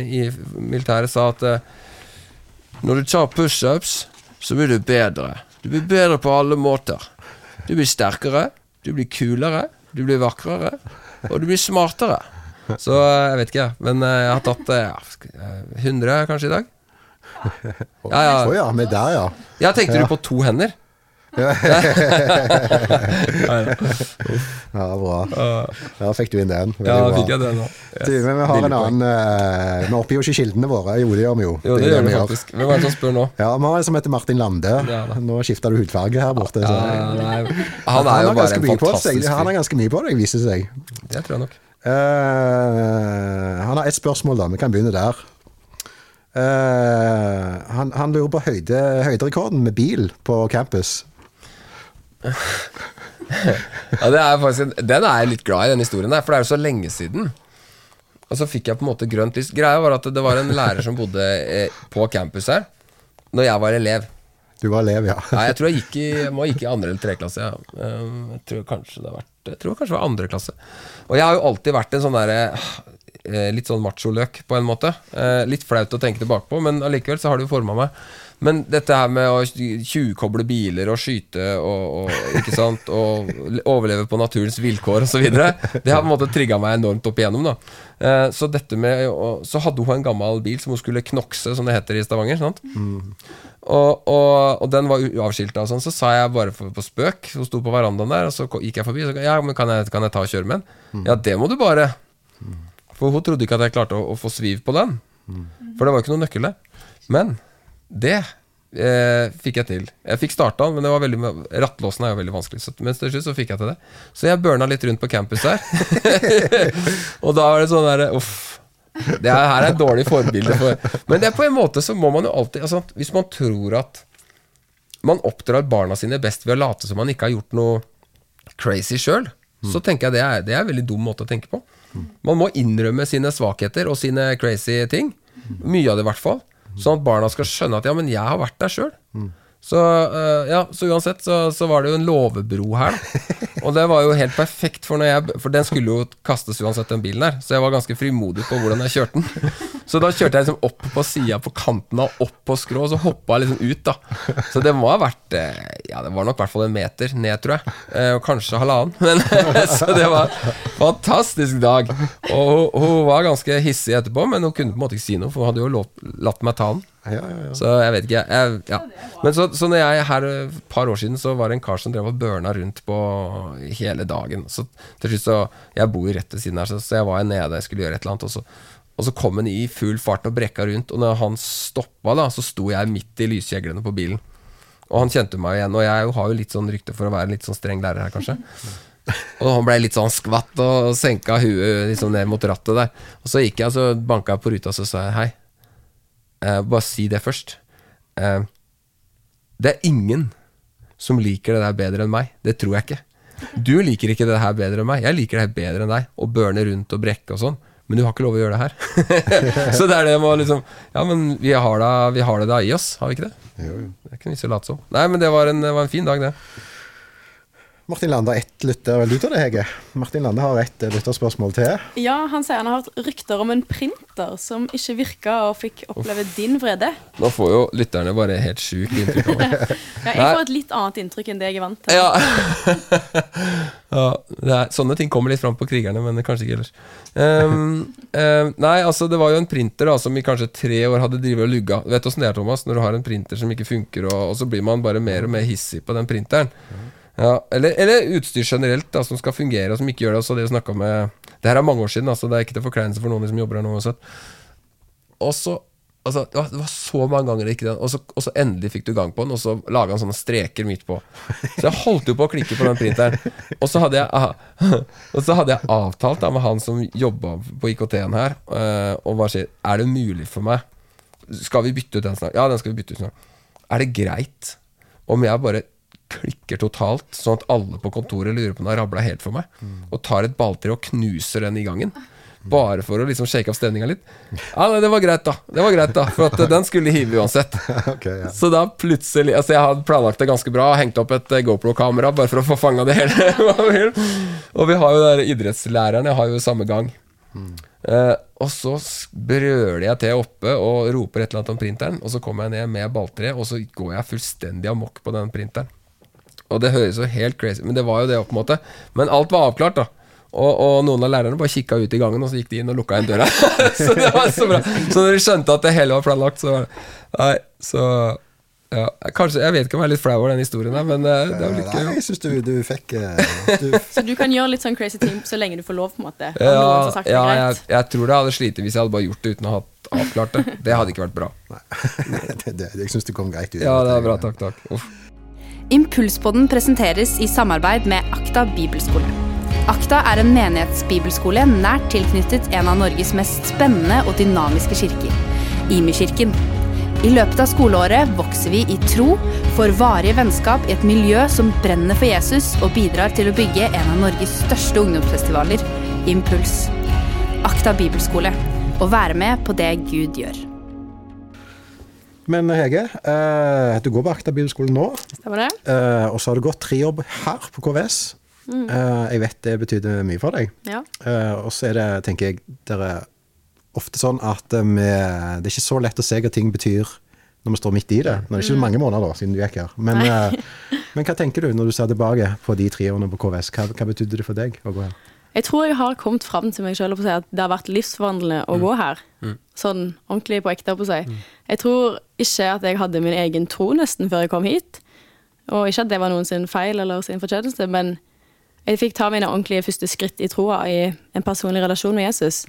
i militæret sa at når du tar pushups, så blir du bedre. Du blir bedre på alle måter. Du blir sterkere, du blir kulere, du blir vakrere, og du blir smartere. Så eh, jeg vet ikke, men eh, jeg har tatt eh, ja, eh, 100 kanskje i dag. Ja, ja. Å ja, med deg, ja. Ja, tenkte du på to hender? Ja, bra. Da fikk du inn den. Veldig Ja, fikk jeg den. Yes. Du, men vi har en annen uh, Vi oppgir jo ikke kildene våre. Jo, det gjør vi jo. Jo, det det gjør vi faktisk. Hvem er det som spør nå? Ja, Vi har en som heter Martin Lande. Ja. Nå skifta du hudfarge her borte. Så. Ja, han Han er jo har bare en fantastisk fyr. Han har ganske mye på deg, viser seg. Det tror jeg nok. Uh, han har ett spørsmål, da. Vi kan begynne der. Uh, han, han lurer på høyde, høyderekorden med bil på campus. Ja, det er faktisk, den er jeg litt glad i, den historien der, for det er jo så lenge siden. Og så fikk jeg på en måte grønt lys. Greia var at det var en lærer som bodde eh, på campus her Når jeg var elev. Du var elev, ja. Nei, jeg tror jeg gikk i, må gikk i andre eller tredje klasse. Ja. Um, Jeg tror kanskje det har vært Jeg tror kanskje det var andre klasse. Og jeg har jo alltid vært en sånn derre eh, Litt sånn macholøk, på en måte. Eh, Litt flaut å tenke tilbake på, men allikevel så har det jo forma meg. Men dette her med å tjuvkoble biler og skyte og, og, ikke sant? og overleve på naturens vilkår osv., det har på en måte trigga meg enormt opp igjennom. da Eh, Så med Så hadde hun en gammel bil som hun skulle knokse, som det heter i Stavanger. Sant? Og, og, og den var uavskilta og sånn, så sa jeg bare for, på spøk Hun sto på verandaen der, og så gikk jeg forbi. Så, ja, men kan jeg, kan jeg ta og kjøre med den? Ja, det må du bare. For hun trodde ikke at jeg klarte å, å få sviv på den. For det var jo ikke noe nøkkel der. Men det eh, fikk jeg til. Jeg fikk starta den, men det var veldig rattlåsen er jo veldig vanskelig. Så, men til slutt så fikk jeg til det. Så jeg burna litt rundt på campus der. og da var det sånn derre Uff. Det er, her er et dårlig forbilde for Men det er på en måte så må man jo alltid altså, Hvis man tror at man oppdrar barna sine best ved å late som man ikke har gjort noe crazy sjøl, så tenker jeg det er, det er en veldig dum måte å tenke på. Man må innrømme sine svakheter og sine crazy ting. Mye av det, i hvert fall. Sånn at barna skal skjønne at ja, men jeg har vært der sjøl. Så, uh, ja, så uansett så, så var det jo en låvebro her. Da. Og det var jo helt perfekt, for, jeg, for den skulle jo kastes uansett, den bilen der. Så jeg var ganske frimodig på hvordan jeg kjørte den. Så da kjørte jeg liksom opp på sida på kanten av opp på skrå, og så hoppa jeg liksom ut, da. Så det må ha vært eh, Ja, det var nok i hvert fall en meter ned, tror jeg. Eh, Og kanskje halvannen. Men, så det var en fantastisk dag. Og hun, hun var ganske hissig etterpå, men hun kunne på en måte ikke si noe, for hun hadde jo lov, latt meg ta den. Ja, ja, ja. Så jeg vet ikke. Jeg, ja. Men så, så når jeg her et par år siden, så var det en kar som drev og burna rundt på hele dagen. Så til slutt så Jeg bor jo rett ved siden her, så, så jeg var nede, jeg skulle gjøre et eller annet, og så, og så kom han i full fart og brekka rundt. Og når han stoppa, da, så sto jeg midt i lyskjeglene på bilen. Og han kjente meg igjen, og jeg har jo litt sånn rykte for å være en litt sånn streng lærer her, kanskje. Og han ble litt sånn skvatt og senka huet liksom ned mot rattet der. Og så gikk jeg, så banka på ruta, og så sa jeg hei. Eh, bare si det først. Eh, det er ingen som liker det der bedre enn meg. Det tror jeg ikke. Du liker ikke det her bedre enn meg. Jeg liker det her bedre enn deg. Å burne rundt og brekke og sånn. Men du har ikke lov å gjøre det her. så det er det med å liksom Ja, men vi har, da, vi har det da i oss, har vi ikke det? Jo, jo. Det er ikke noe vits i å late som. Nei, men det var en, det var en fin dag, det. Martin Lande har ett lytter. Vel, du tar det, Hege. Martin Lande har ett eh, lytterspørsmål til. Ja, han sier han har hørt rykter om en printer som ikke virka og fikk oppleve din vrede. Nå får jo lytterne bare helt sjukt inntrykk av det. Ja, jeg får et litt annet inntrykk enn det jeg er vant til. Ja. ja det er, sånne ting kommer litt fram på krigerne, men kanskje ikke ellers. Um, um, nei, altså det var jo en printer da som i kanskje tre år hadde drivet og lugga. Vet du åssen det er, Thomas, når du har en printer som ikke funker, og, og så blir man bare mer og mer hissig på den printeren. Ja, eller, eller utstyr generelt da som skal fungere, og som ikke gjør det. Altså det å med Det her er mange år siden, altså det er ikke til forkleinelse for noen som jobber her nå Også. Og så Altså, det var, det var så mange ganger det gikk den, og så, endelig fikk du gang på den, og så laga han sånne streker midt på. Så jeg holdt jo på å klikke på den printeren. Og så hadde jeg, aha, så hadde jeg avtalt da, med han som jobba på IKT-en her, eh, og bare sier Er det mulig for meg Skal vi bytte ut den snart? Ja, den skal vi bytte ut snart. Er det greit om jeg bare klikker totalt, sånn at alle på kontoret lurer på om det har rabla helt for meg, og tar et balltre og knuser den i gangen? Bare for å liksom shake opp stemninga litt. Ja, nei, det var greit, da. Det var greit da For at eh, den skulle hive uansett. okay, ja. Så da plutselig Altså, jeg hadde planlagt det ganske bra, hengt opp et eh, GoPro-kamera bare for å få fanga det hele. og vi har jo der idrettslæreren, jeg har jo samme gang. Eh, og så brøler jeg til oppe og roper et eller annet om printeren, og så kommer jeg ned med balltre, og så går jeg fullstendig amok på den printeren. Og det høres jo helt crazy Men det var jo det, på en måte. Men alt var avklart, da. Og, og noen av lærerne bare kikka ut i gangen, og så gikk de inn og lukka igjen døra. så det var så bra. Så når de skjønte at det hele var planlagt, så var det Nei, så Ja, kanskje, Jeg vet ikke om jeg er litt flau over den historien, her, men eh, det er jo litt Nei, jeg synes du, du fikk eh, du, Så du kan gjøre litt sånn crazy ting så lenge du får lov, på en måte. Ja, ja jeg, jeg tror det hadde slitt hvis jeg hadde bare gjort det uten å ha avklart det. Det hadde ikke vært bra. det, det, Jeg syns det kom greit ut. Ja, det er bra. Takk, takk. Uff. Impulspodden presenteres i samarbeid med Akta bibelskole. Akta er en menighetsbibelskole nært tilknyttet en av Norges mest spennende og dynamiske kirker, Imi-kirken. I løpet av skoleåret vokser vi i tro, får varige vennskap i et miljø som brenner for Jesus og bidrar til å bygge en av Norges største ungdomsfestivaler, Impuls. Akta bibelskole. Å være med på det Gud gjør. Men Hege, eh, du går på Akta bibelskole nå, Stemmer det? eh, og så har du gått tre år her på KVS. Eh, jeg vet det betydde mye for deg. Ja. Eh, og så er det, tenker jeg, det er ofte sånn at eh, med, det er ikke så lett å se hva ting betyr når vi står midt i det. Nå er det ikke mange måneder da, siden du gikk her. Men, eh, men hva tenker du når du ser tilbake på de tre årene på KVS? Hva, hva betydde det for deg å gå her? Jeg tror jeg har kommet fram til meg selv og si at det har vært livsforvandlende å gå her. Sånn ordentlig på ekte. på å si. Jeg tror ikke at jeg hadde min egen tro nesten før jeg kom hit. Og ikke at det var noen sin feil eller sin fortjeneste, men jeg fikk ta mine ordentlige første skritt i troa i en personlig relasjon med Jesus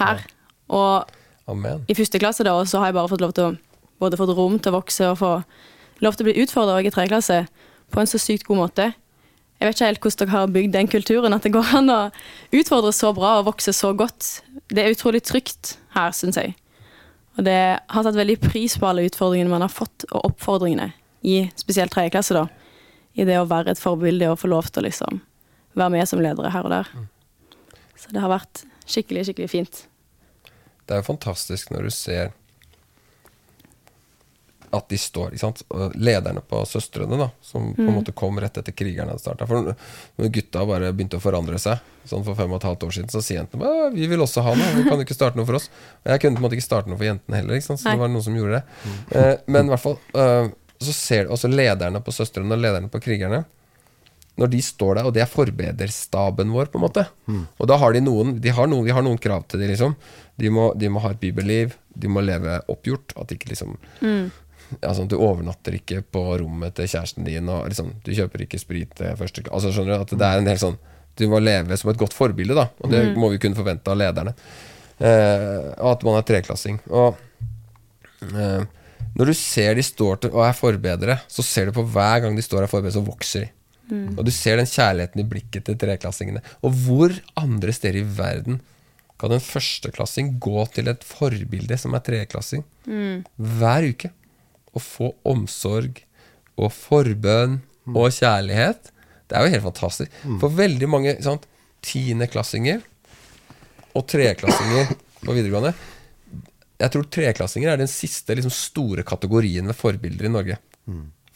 her. Og Amen. i første klasse da, så har jeg bare fått lov til å både fått rom til å vokse og få lov til å bli utfordra i tredje klasse på en så sykt god måte. Jeg vet ikke helt hvordan dere har bygd den kulturen, at det går an å utfordre så bra og vokse så godt. Det er utrolig trygt her, syns jeg. Og det har tatt veldig pris på alle utfordringene man har fått, og oppfordringene, i spesielt tredje klasse, da. I det å være et forbilde og få lov til å liksom være med som ledere her og der. Så det har vært skikkelig, skikkelig fint. Det er jo fantastisk når du ser at de står ikke sant? Lederne på Søstrene, da som på en måte kom rett etter krigerne hadde starta. For når gutta bare begynte å forandre seg, sånn for fem og et halvt år siden, så sier jentene bare vi vil også ha noe. Vi kan jo ikke starte noe for oss. Og jeg kunne på en måte ikke starte noe for jentene heller, ikke sant? så Nei. det var noen som gjorde det. Eh, men i hvert fall eh, så ser du også lederne på Søstrene og lederne på krigerne. Når de står der, og det er forbederstaben vår, på en måte. Og da har de noen de har noen, Vi har noen krav til dem, liksom. De må, de må ha et bibelliv, de må leve oppgjort. At de ikke liksom ja, sånn, Du overnatter ikke på rommet til kjæresten din, og liksom, du kjøper ikke sprit til første. Altså, skjønner du, at det er en del sånn Du må leve som et godt forbilde, da. Og det må vi kunne forvente av lederne. Eh, og at man er treklassing. Og eh, når du ser de står til og er forbedere, så ser du på hver gang de står og er forbedere, så vokser de. Og du ser den kjærligheten i blikket til treklassingene. Og hvor andre steder i verden kan en førsteklassing gå til et forbilde som er treklassing hver uke og få omsorg og forbønn og kjærlighet? Det er jo helt fantastisk. For veldig mange sant, tiendeklassinger og treklassinger på videregående Jeg tror treklassinger er den siste liksom, store kategorien med forbilder i Norge.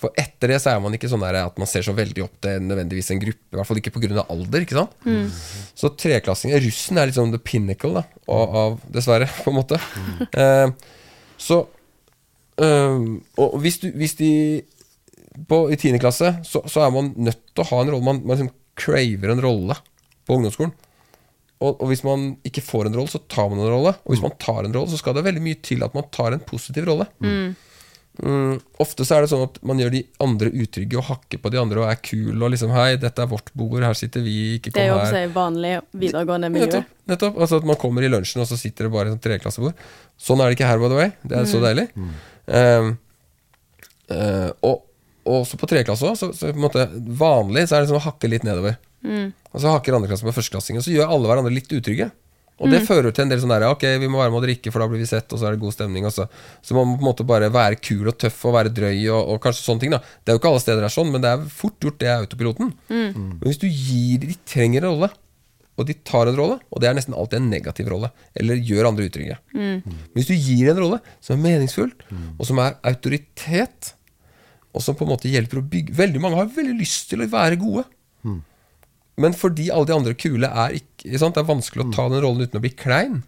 For etter det så er man ikke sånn der at man ser så veldig opp til nødvendigvis en gruppe. I hvert fall ikke pga. alder. ikke sant? Så treklassinger Russen er liksom the pinnacle da, av, av Dessverre, på en måte. Eh, så eh, Og hvis, du, hvis de på, I 10. klasse så, så er man nødt til å ha en rolle. Man, man liksom craver en rolle på ungdomsskolen. Og, og hvis man ikke får en rolle, så tar man en rolle. Og hvis man tar en rolle, så skal det veldig mye til at man tar en positiv rolle. Mm, ofte så er det sånn at man gjør de andre utrygge og hakker på de andre og er kul og liksom Hei, dette er vårt bord, her sitter vi, ikke Det er jo også her. vanlig videregående miljø. Nettopp. nettopp Altså at man kommer i lunsjen, og så sitter det bare et sånt treklassebord. Sånn er det ikke her, by the way. Det er så deilig. Mm. Uh, og og også på treklasse også, så, så på en måte vanlig så er det sånn å hakke litt nedover. Og så hakker andreklassen på førsteklassingen, og så gjør alle hverandre litt utrygge. Og det fører til en del sånn der Ok, vi må være med å drikke, for da blir vi sett, og så er det god stemning. Også. så, så man må på en måte bare være kul og tøff og være drøy og, og kanskje sånne ting. da Det er jo ikke alle steder det er sånn, men det er fort gjort, det er autopiloten. Men hvis du gir De trenger en rolle, og de tar en rolle, og det er nesten alltid en negativ rolle, eller gjør andre utrygge. Men hvis du gir en rolle som er meningsfull, og som er autoritet, og som på en måte hjelper å bygge Veldig mange har veldig lyst til å være gode. Men fordi alle de andre kule er ikke ikke sant? Det er vanskelig å ta den rollen uten å bli klein.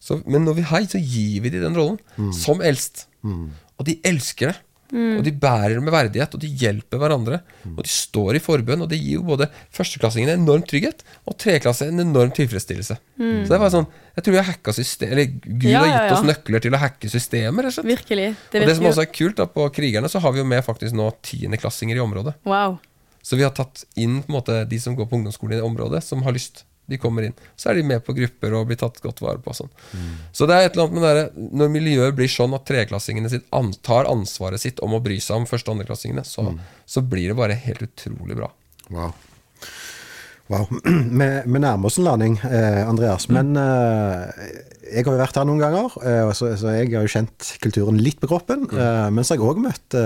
Så, men når vi hei, så gir vi dem den rollen. Som eldst. Og de elsker det. Og de bærer med verdighet, og de hjelper hverandre. Og de står i forbønn, og det gir jo både førsteklassingene enorm trygghet, og treklasse en enorm tilfredsstillelse. Så det var sånn Jeg tror vi har hacka system Eller Gud Ja, har ja, gitt oss nøkler til å hacke systemer, rett og slett. Virkelig. Det Og det som også er kult, da, på Krigerne så har vi jo med faktisk nå tiendeklassinger i området. Wow. Så vi har tatt inn på en måte de som går på ungdomsskolen i det området, som har lyst. De kommer inn. Så er de med på grupper og blir tatt godt vare på. Sånn. Mm. Så det er et eller annet med det der, Når miljøet blir sånn at treklassingene sitt an, tar ansvaret sitt om å bry seg om første- og andreklassingene, så, så blir det bare helt utrolig bra. Wow. Wow. Vi, vi nærmer oss en landing, eh, Andreas. Men eh, jeg har jo vært her noen ganger, eh, så, så jeg har jo kjent kulturen litt på kroppen. Eh, men så har jeg òg møtt,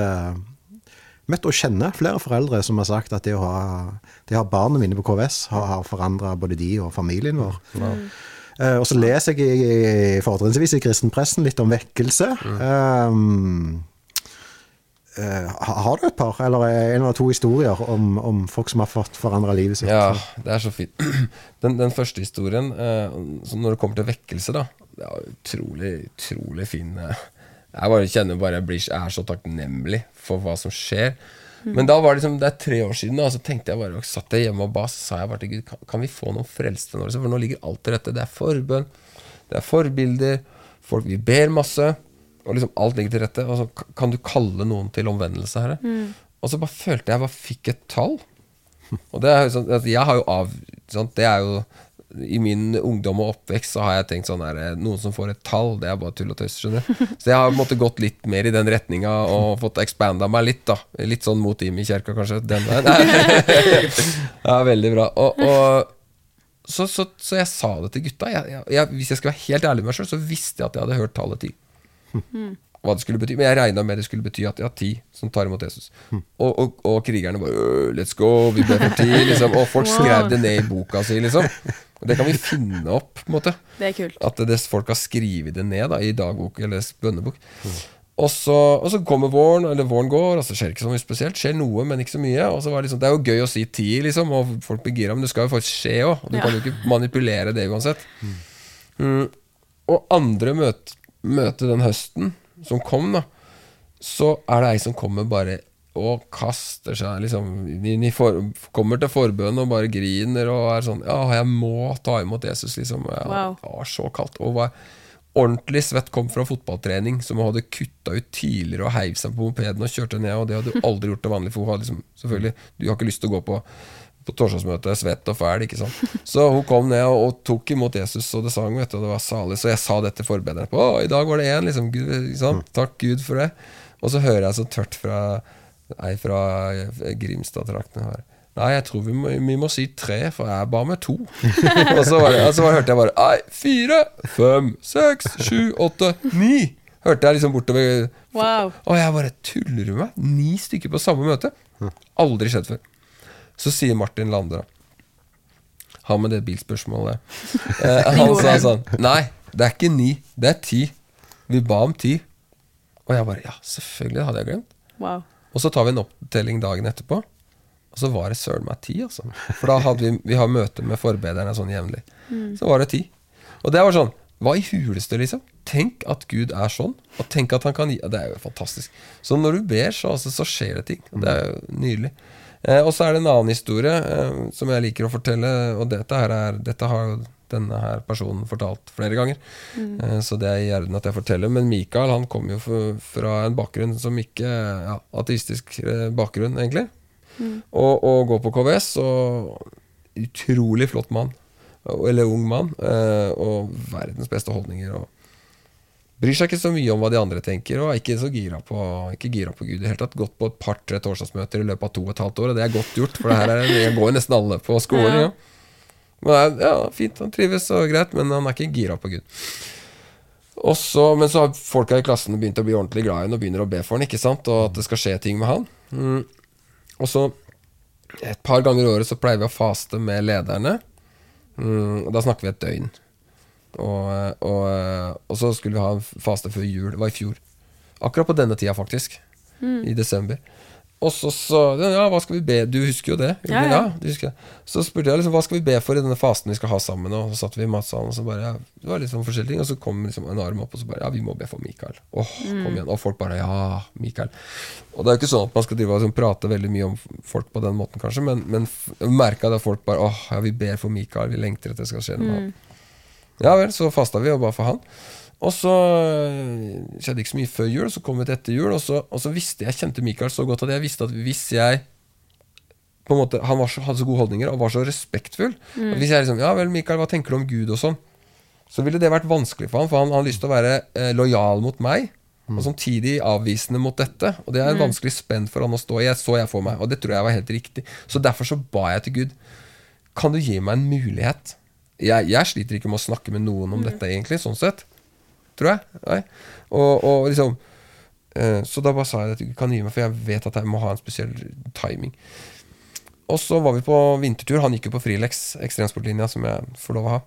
møtt og kjenner flere foreldre som har sagt at det å ha, det å ha barna mine på KVS har, har forandra både de og familien vår. Eh, og så leser jeg i, fortrinnsvis i kristenpressen litt om vekkelse. Um, uh, har du et par, eller en eller to historier om, om folk som har fått forandra livet sitt? Ja, det er så fint. Den, den første historien, uh, når det kommer til vekkelse, da Det er utrolig, utrolig fin. eh, Jeg bare kjenner bare jeg, blir, jeg er så takknemlig for hva som skjer. Men da var det liksom, det er tre år siden, da, så tenkte jeg bare, satt jeg hjemme og ba, så sa jeg bare til Gud kan, kan vi få noen frelste nå? liksom? For nå ligger alt til rette. Det er forbønn, det er forbilder, folk vi ber masse. Og liksom alt ligger til rette. Og så kan du kalle noen til omvendelse, Herre? Og så bare følte jeg bare fikk et tall. Og det er jo sånn Jeg har jo av sånn, Det er jo I min ungdom og oppvekst så har jeg tenkt sånn her Noen som får et tall, det er bare tull og tøys. skjønner Så jeg har måttet gått litt mer i den retninga og fått expanda meg litt. da Litt sånn mot Imi kirka, kanskje. Den veien. ja, veldig bra. Og, og så, så, så jeg sa det til gutta. Jeg, jeg, jeg, hvis jeg skal være helt ærlig med meg sjøl, så visste jeg at jeg hadde hørt tallet ti. Hva det skulle bety. Men jeg regna med det skulle bety at ja, ti som tar imot Jesus. Og, og, og krigerne bare «Øh, Let's go, vi ble for ti. Liksom. Og folk skrev det ned i boka si, liksom. Og det kan vi finne opp, på en måte. Det er kult. At det, folk har skrevet det ned da, i dagbok eller bønnebok. Og så, og så kommer våren, eller våren går, og så skjer det ikke så mye spesielt. Skjer noe, men ikke så mye. Og så var det, liksom, det er jo gøy å si ti, liksom, og folk blir gira, men det skal jo faktisk skje òg. Du Ja. kan jo ikke manipulere det uansett. Mm. Og andre møte, møte den høsten som kom, da, så er det ei som kommer bare og kaster seg liksom inn i for, Kommer til forbønn og bare griner og er sånn Ja, jeg må ta imot Jesus, liksom. Ja, Wow. Det var så kaldt. Og var ordentlig svett. Kom fra fotballtrening, som hun hadde kutta ut tidligere og heiv seg på mopeden og kjørte ned. Og det hadde hun aldri gjort til vanlig, for hun hadde liksom Selvfølgelig, du har ikke lyst til å gå på på torsdagsmøte, svett og fæl, ikke sant. Så hun kom ned og, og tok imot Jesus, og det sang, vet du, og det var salig. Så jeg sa det til forbedrerne på, å, i dag var det én, liksom. Gud, liksom. Takk Gud for det. Og så hører jeg så tørt fra ei fra Grimstad-traktene her. Nei, jeg tror vi må, vi må si tre, for jeg ba med to. og så, var det, og så hørte jeg bare Nei, fire, fem, seks, sju, åtte, ni. Hørte jeg liksom bortover. Wow. Og jeg bare tuller du meg? Ni stykker på samme møte? Aldri skjedd før. Så sier Martin Lande. Han med det bilspørsmålet. Eh, han sa sånn Nei, det er ikke ni, det er ti. Vi ba om ti. Og jeg bare Ja, selvfølgelig, det hadde jeg glemt. wow. Og så tar vi en opptelling dagen etterpå, og så var det søren meg ti, altså. For da hadde vi, vi har møte med forbederne sånn jevnlig. Så var det ti. Og det var sånn Hva i huleste, liksom? Tenk at Gud er sånn, og tenk at han kan gi Det er jo fantastisk. Så når du ber, så, altså, så skjer det ting. Det er jo nydelig. Eh, og så er det en annen historie eh, som jeg liker å fortelle, og dette, her er, dette har jo denne her personen fortalt flere ganger. Eh, så det er i orden at jeg forteller. Men Mikael han kom jo fra en bakgrunn som ikke ja, Ateistisk bakgrunn, egentlig. Og, og går på KVS, og utrolig flott mann. Eller ung mann. eh, Og verdens beste holdninger. Og bryr seg ikke så mye om hva de andre tenker, og er ikke så gira på, ikke gira på Gud. i det hele tatt Gått på et par-tre torsdagsmøter i løpet av to og et halvt år, og det er godt gjort, for det her er, jeg går nesten alle på skolen. Ja. Ja. Men det er, ja, fint, han trives og greit, men han er ikke gira på Gud. Også, men så har folka i klassen begynt å bli ordentlig glad i ham og begynner å be for han, ikke sant? og at det skal skje ting med han. Mm. Og så, et par ganger i året, så pleier vi å faste med lederne. Mm, og da snakker vi et døgn. Og, og, og så skulle vi ha en faste før jul. Det var i fjor. Akkurat på denne tida, faktisk. I desember. Og så så Ja, hva skal vi be Du husker jo det? Ja, ja. du husker det. Så spurte jeg liksom, hva skal vi be for i denne fasten vi skal ha sammen. Og så satt vi i matsalen, og så bare ja, Det var litt sånn forskjellige ting. Og så kom liksom en arm opp, og så bare Ja, vi må be for Mikael. Åh, kom igjen. Og folk bare Ja, Mikael. Og det er jo ikke sånn at man skal drive og liksom prate veldig mye om folk på den måten, kanskje, men, men merka at folk bare Åh, ja, vi ber for Mikael. Vi lengter etter det skal skje noe med han. Ja vel, så fasta vi og ba for han. Og så øh, skjedde ikke så mye før jul, så kom vi til etter jul, og så, og så visste jeg kjente Mikael så godt at jeg visste at hvis jeg på en måte, Han var så, hadde så gode holdninger og var så respektfull. At hvis jeg liksom Ja vel, Mikael, hva tenker du om Gud og sånn? Så ville det vært vanskelig for han, for han hadde lyst til å være eh, lojal mot meg. Og samtidig avvisende mot dette. Og det er en vanskelig spenn for han å stå i. Jeg så jeg for meg, og det tror jeg var helt riktig. Så derfor så ba jeg til Gud Kan du gi meg en mulighet? Jeg, jeg sliter ikke med å snakke med noen om dette, egentlig, sånn sett. Tror jeg. Og, og liksom eh, Så da bare sa jeg at du kan gi meg, for jeg vet at jeg må ha en spesiell timing. Og så var vi på vintertur. Han gikk jo på Frilex, ekstremsportlinja, som jeg får lov å ha.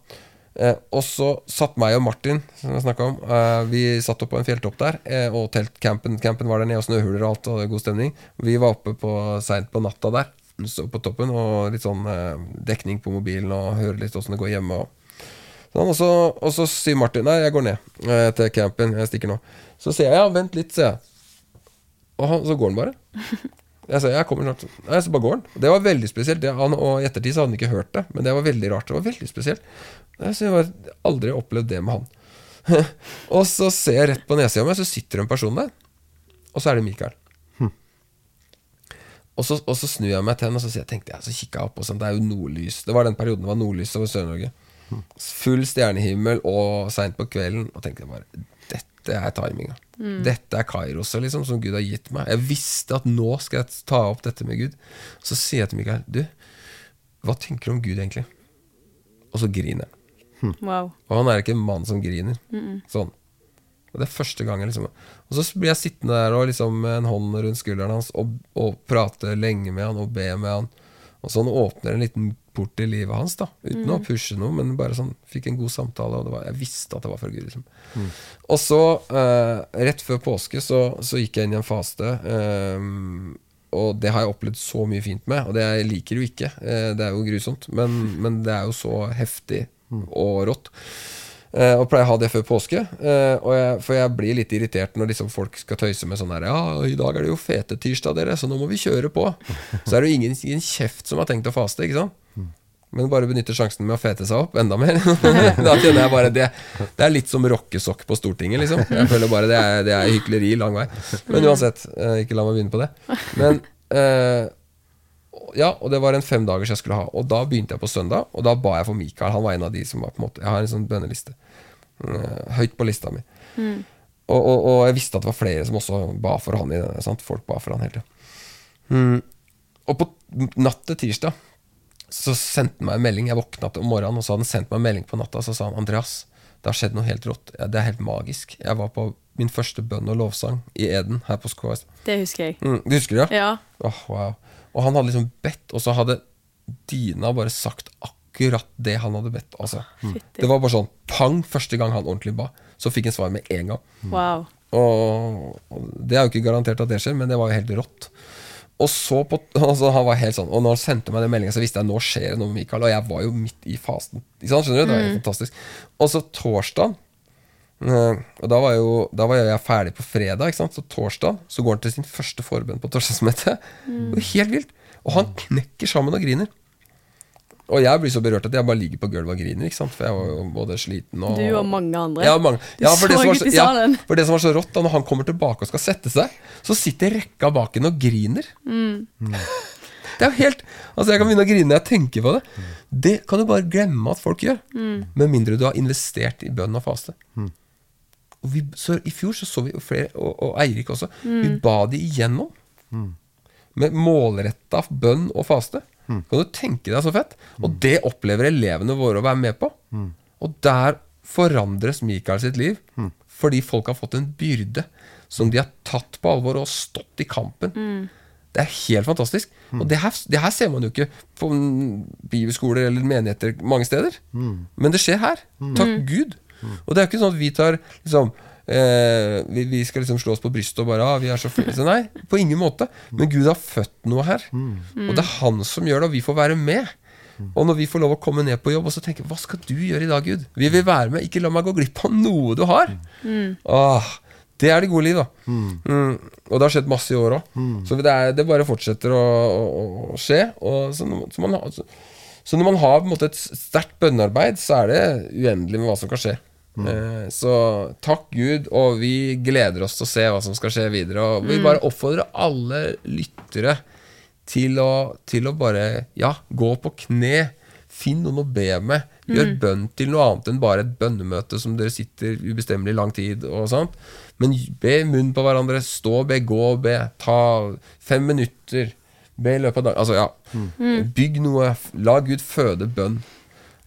Eh, og så satt meg og Martin, som jeg snakket om, eh, vi satt opp på en fjelltopp der. Eh, og teltcampen campen var der nede, og snøhuler og alt, og god stemning. Vi var oppe på seint på natta der, så på toppen, og litt sånn eh, dekning på mobilen, og hører litt åssen det går hjemme. Og, sånn, og, så, og så sier Martin Nei, jeg går ned eh, til campen. Jeg stikker nå. Så sier jeg ja, vent litt, sier jeg. Og han, så går han bare. Jeg sa jeg kommer snart. Nei, så bare går han. Det var veldig spesielt. Det, han, og i ettertid så hadde han ikke hørt det, men det var veldig rart. Det var veldig spesielt. Jeg, har aldri opplevd det med han. og så ser jeg rett på nedsida meg, så sitter det en person der. Og så er det Mikael. Og så, og så snur jeg meg til henne, og så, jeg, tenkte jeg, så kikker jeg opp, og sånn, det er jo nordlys. Det var den perioden det var nordlys over Sør-Norge. Full stjernehimmel og seint på kvelden. Og tenkte jeg bare Dette er timinga. Dette er Kairos liksom, som Gud har gitt meg. Jeg visste at nå skal jeg ta opp dette med Gud. Så sier jeg til Mikael Du, hva tenker du om Gud egentlig? Og så griner han. Wow. Og han er ikke en mann som griner. Sånn. Og det er første gangen liksom Og så blir jeg sittende der og liksom med en hånd rundt skulderen hans og, og prate lenge med han og be med han. Og sånn åpner en liten port i livet hans, da uten å pushe noe, men bare sånn fikk en god samtale. Og det var, jeg visste at det var fra Gud. liksom Og så, eh, rett før påske, så, så gikk jeg inn i en faste. Eh, og det har jeg opplevd så mye fint med, og det jeg liker jo ikke. Eh, det er jo grusomt, men, men det er jo så heftig og rått. Eh, og pleier å ha det før påske. Uh, og jeg, for jeg blir litt irritert når liksom folk skal tøyse med sånn her Ja, i dag er det jo fete-tirsdag, dere, så nå må vi kjøre på. Så er det jo ingen, ingen kjeft som har tenkt å faste, ikke sant? Men bare benytter sjansen med å fete seg opp enda mer. da kjenner jeg bare det Det er litt som rockesokk på Stortinget, liksom. Jeg føler bare det er, det er hykleri lang vei. Men uansett, uh, ikke la meg begynne på det. Men ja, og det var en fem dagers jeg skulle ha. Og da begynte jeg på søndag, og da ba jeg for Mikael. Han var en av de som var på en måte Jeg har en sånn bønneliste. Eh, høyt på lista mi. Og, og, og jeg visste at det var flere som også ba for han i denne. Sant? Folk ba for han hele tida. Mm. Og på natt til tirsdag så sendte han meg en melding. Jeg våkna om morgenen, og så hadde han sendt meg en melding på natta. Så sa han Andreas, det har skjedd noe helt rått. Ja, det er helt magisk. Jeg var på min første bønn og lovsang i Eden her på SKS. Det husker jeg. Mm, du husker det? ja? Ja. Åh, wow. Og han hadde liksom bedt, og så hadde Dina bare sagt akkurat det han hadde bedt. Altså. Fytti. Det var bare sånn pang første gang han ordentlig ba. Så fikk han svar med en gang. Wow. Og, og Det er jo ikke garantert at det skjer, men det var jo helt rått. Og så på, altså han var helt sånn Og når han sendte meg den meldinga, så visste jeg nå skjer det noe med Mikael. Og jeg var jo midt i fasen. Skjønner du? Det var helt fantastisk. Og så torsdag eh, Og da var, jo, da var jeg ferdig på fredag. Så torsdag så går han til sin første forbønn på torsdagsmøtet. Det var helt vilt. Og han knekker sammen og griner. Og jeg blir så berørt at jeg bare ligger på gulvet og griner. Ikke sant? For jeg var jo både sliten og Du og mange andre. ja, mange. Du Ja, for, det så som var ut så, i ja, for det som var så rått, da når han kommer tilbake og skal sette seg, så sitter rekka bak henne og griner. Det er jo helt Altså Jeg kan begynne å grine når jeg tenker på det. Det kan du bare glemme at folk gjør. Med mindre du har investert i bønn og faste. Og vi, så I fjor så, så vi flere, og, og Eirik også, vi ba de igjennom. Med målretta bønn og faste. Kan du tenke deg så fett? Og det opplever elevene våre å være med på. Og der forandres Mikael sitt liv. Fordi folk har fått en byrde som de har tatt på alvor og stått i kampen. Det er helt fantastisk. Og det her, det her ser man jo ikke på mm, bibelskoler eller menigheter mange steder. Men det skjer her. Takk Gud. Og det er jo ikke sånn at vi tar liksom, eh, vi, vi skal liksom slå oss på brystet og bare ah, vi er så flere. Så nei, på ingen måte. Men Gud har født noe her. Og det er Han som gjør det, og vi får være med. Og når vi får lov å komme ned på jobb og så tenke Hva skal du gjøre i dag, Gud? Vi vil være med. Ikke la meg gå glipp av noe du har. Åh, det er det gode liv, da. Mm. Og det har skjedd masse i år òg. Så det, er, det bare fortsetter å, å, å skje. Og så, når- så, man, så, når man har måte et sterkt bønnearbeid, så er det uendelig med hva som kan skje. Eh, så takk Gud, og vi gleder oss til å se hva som skal skje videre. Og vi bare oppfordrer alle lyttere til å, til å bare ja, gå på kne. Finn noen å be med. Gjør bønn til noe annet enn bare et bønnemøte som dere sitter ubestemmelig lang tid og sånt. Men be i munnen på hverandre. Stå, be, gå, be. Ta fem minutter. Be i løpet av dagen. Altså, ja. Bygg noe. La Gud føde bønn.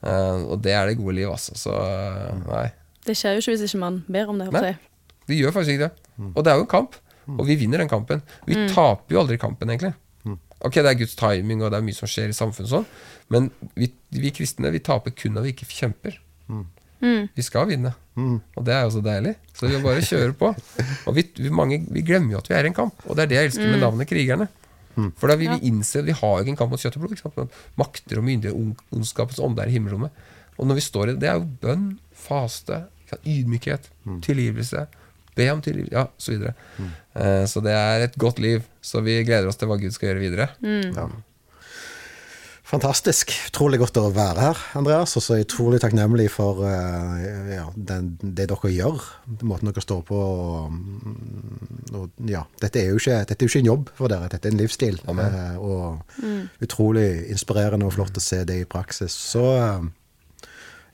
Eh, og det er det gode liv, altså. Så eh, nei. Det skjer jo ikke hvis ikke man ber om det. Nei. Vi gjør faktisk ikke det. Og det er jo en kamp. Og vi vinner den kampen. Vi taper jo aldri kampen, egentlig. Ok, det er Guds timing, og det er mye som skjer i samfunnet sånn, men vi, vi kristne vi taper kun når vi ikke kjemper. Vi skal vinne, og det er jo så deilig. Så vi må bare kjøre på. Og vi, vi, mange, vi glemmer jo at vi er i en kamp, og det er det jeg elsker med navnet Krigerne. For da vil vi innse Vi har jo ikke en kamp mot kjøtt og blod. Ikke sant? Men makter og myndighet, on- ondskapens ånde er i himmelrommet. Og når vi står i det, det er jo bønn, faste, ydmykhet, tilgivelse. Be om tilgivelse, ja, så videre. Eh, så det er et godt liv. Så vi gleder oss til hva Gud skal gjøre videre. Ja. Fantastisk. Utrolig godt å være her, Andreas. Og så er jeg utrolig takknemlig for eh, ja, den, det dere gjør. Måten dere står på. Og, og, ja, dette er, jo ikke, dette er jo ikke en jobb for dere, dette er en livsstil. Eh, og utrolig inspirerende og flott å se det i praksis. Så eh,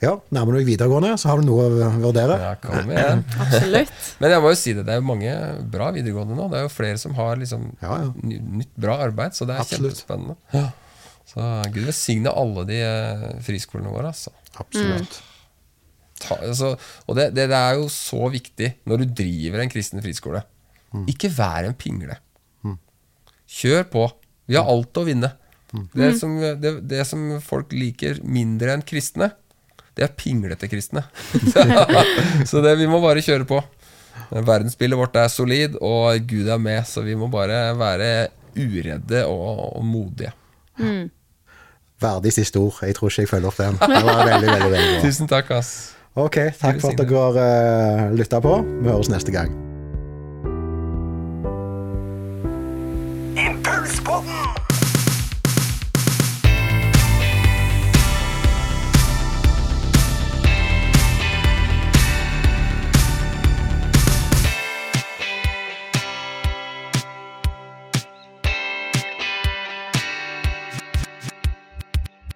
ja, nærmer du deg videregående, så har du noe å vurdere. Ja, kom igjen. Absolutt. Men jeg må jo si det, det er jo mange bra videregående nå. Det er jo flere som har liksom Ja, ja. nytt bra arbeid, så det er Absolutt. kjempespennende. Så Gud velsigne alle de eh, friskolene våre, altså. Absolutt. Ta, altså og det, det, det er jo så viktig når du driver en kristen friskole. Ikke vær en pingle. Kjør på. Vi har alt å vinne. Det, som, det, det som folk liker mindre enn kristne, det er pinglete kristne. så det, vi må bare kjøre på. Verdensbildet vårt er solid, og Gud er med, så vi må bare være uredde og, og modige. Verdig siste ord. Jeg tror ikke jeg følger opp den. Det var veldig, veldig, veldig bra. Tusen takk, ass. Ok, takk for at dere uh, lytta på. Vi høres neste gang. Impulspodden!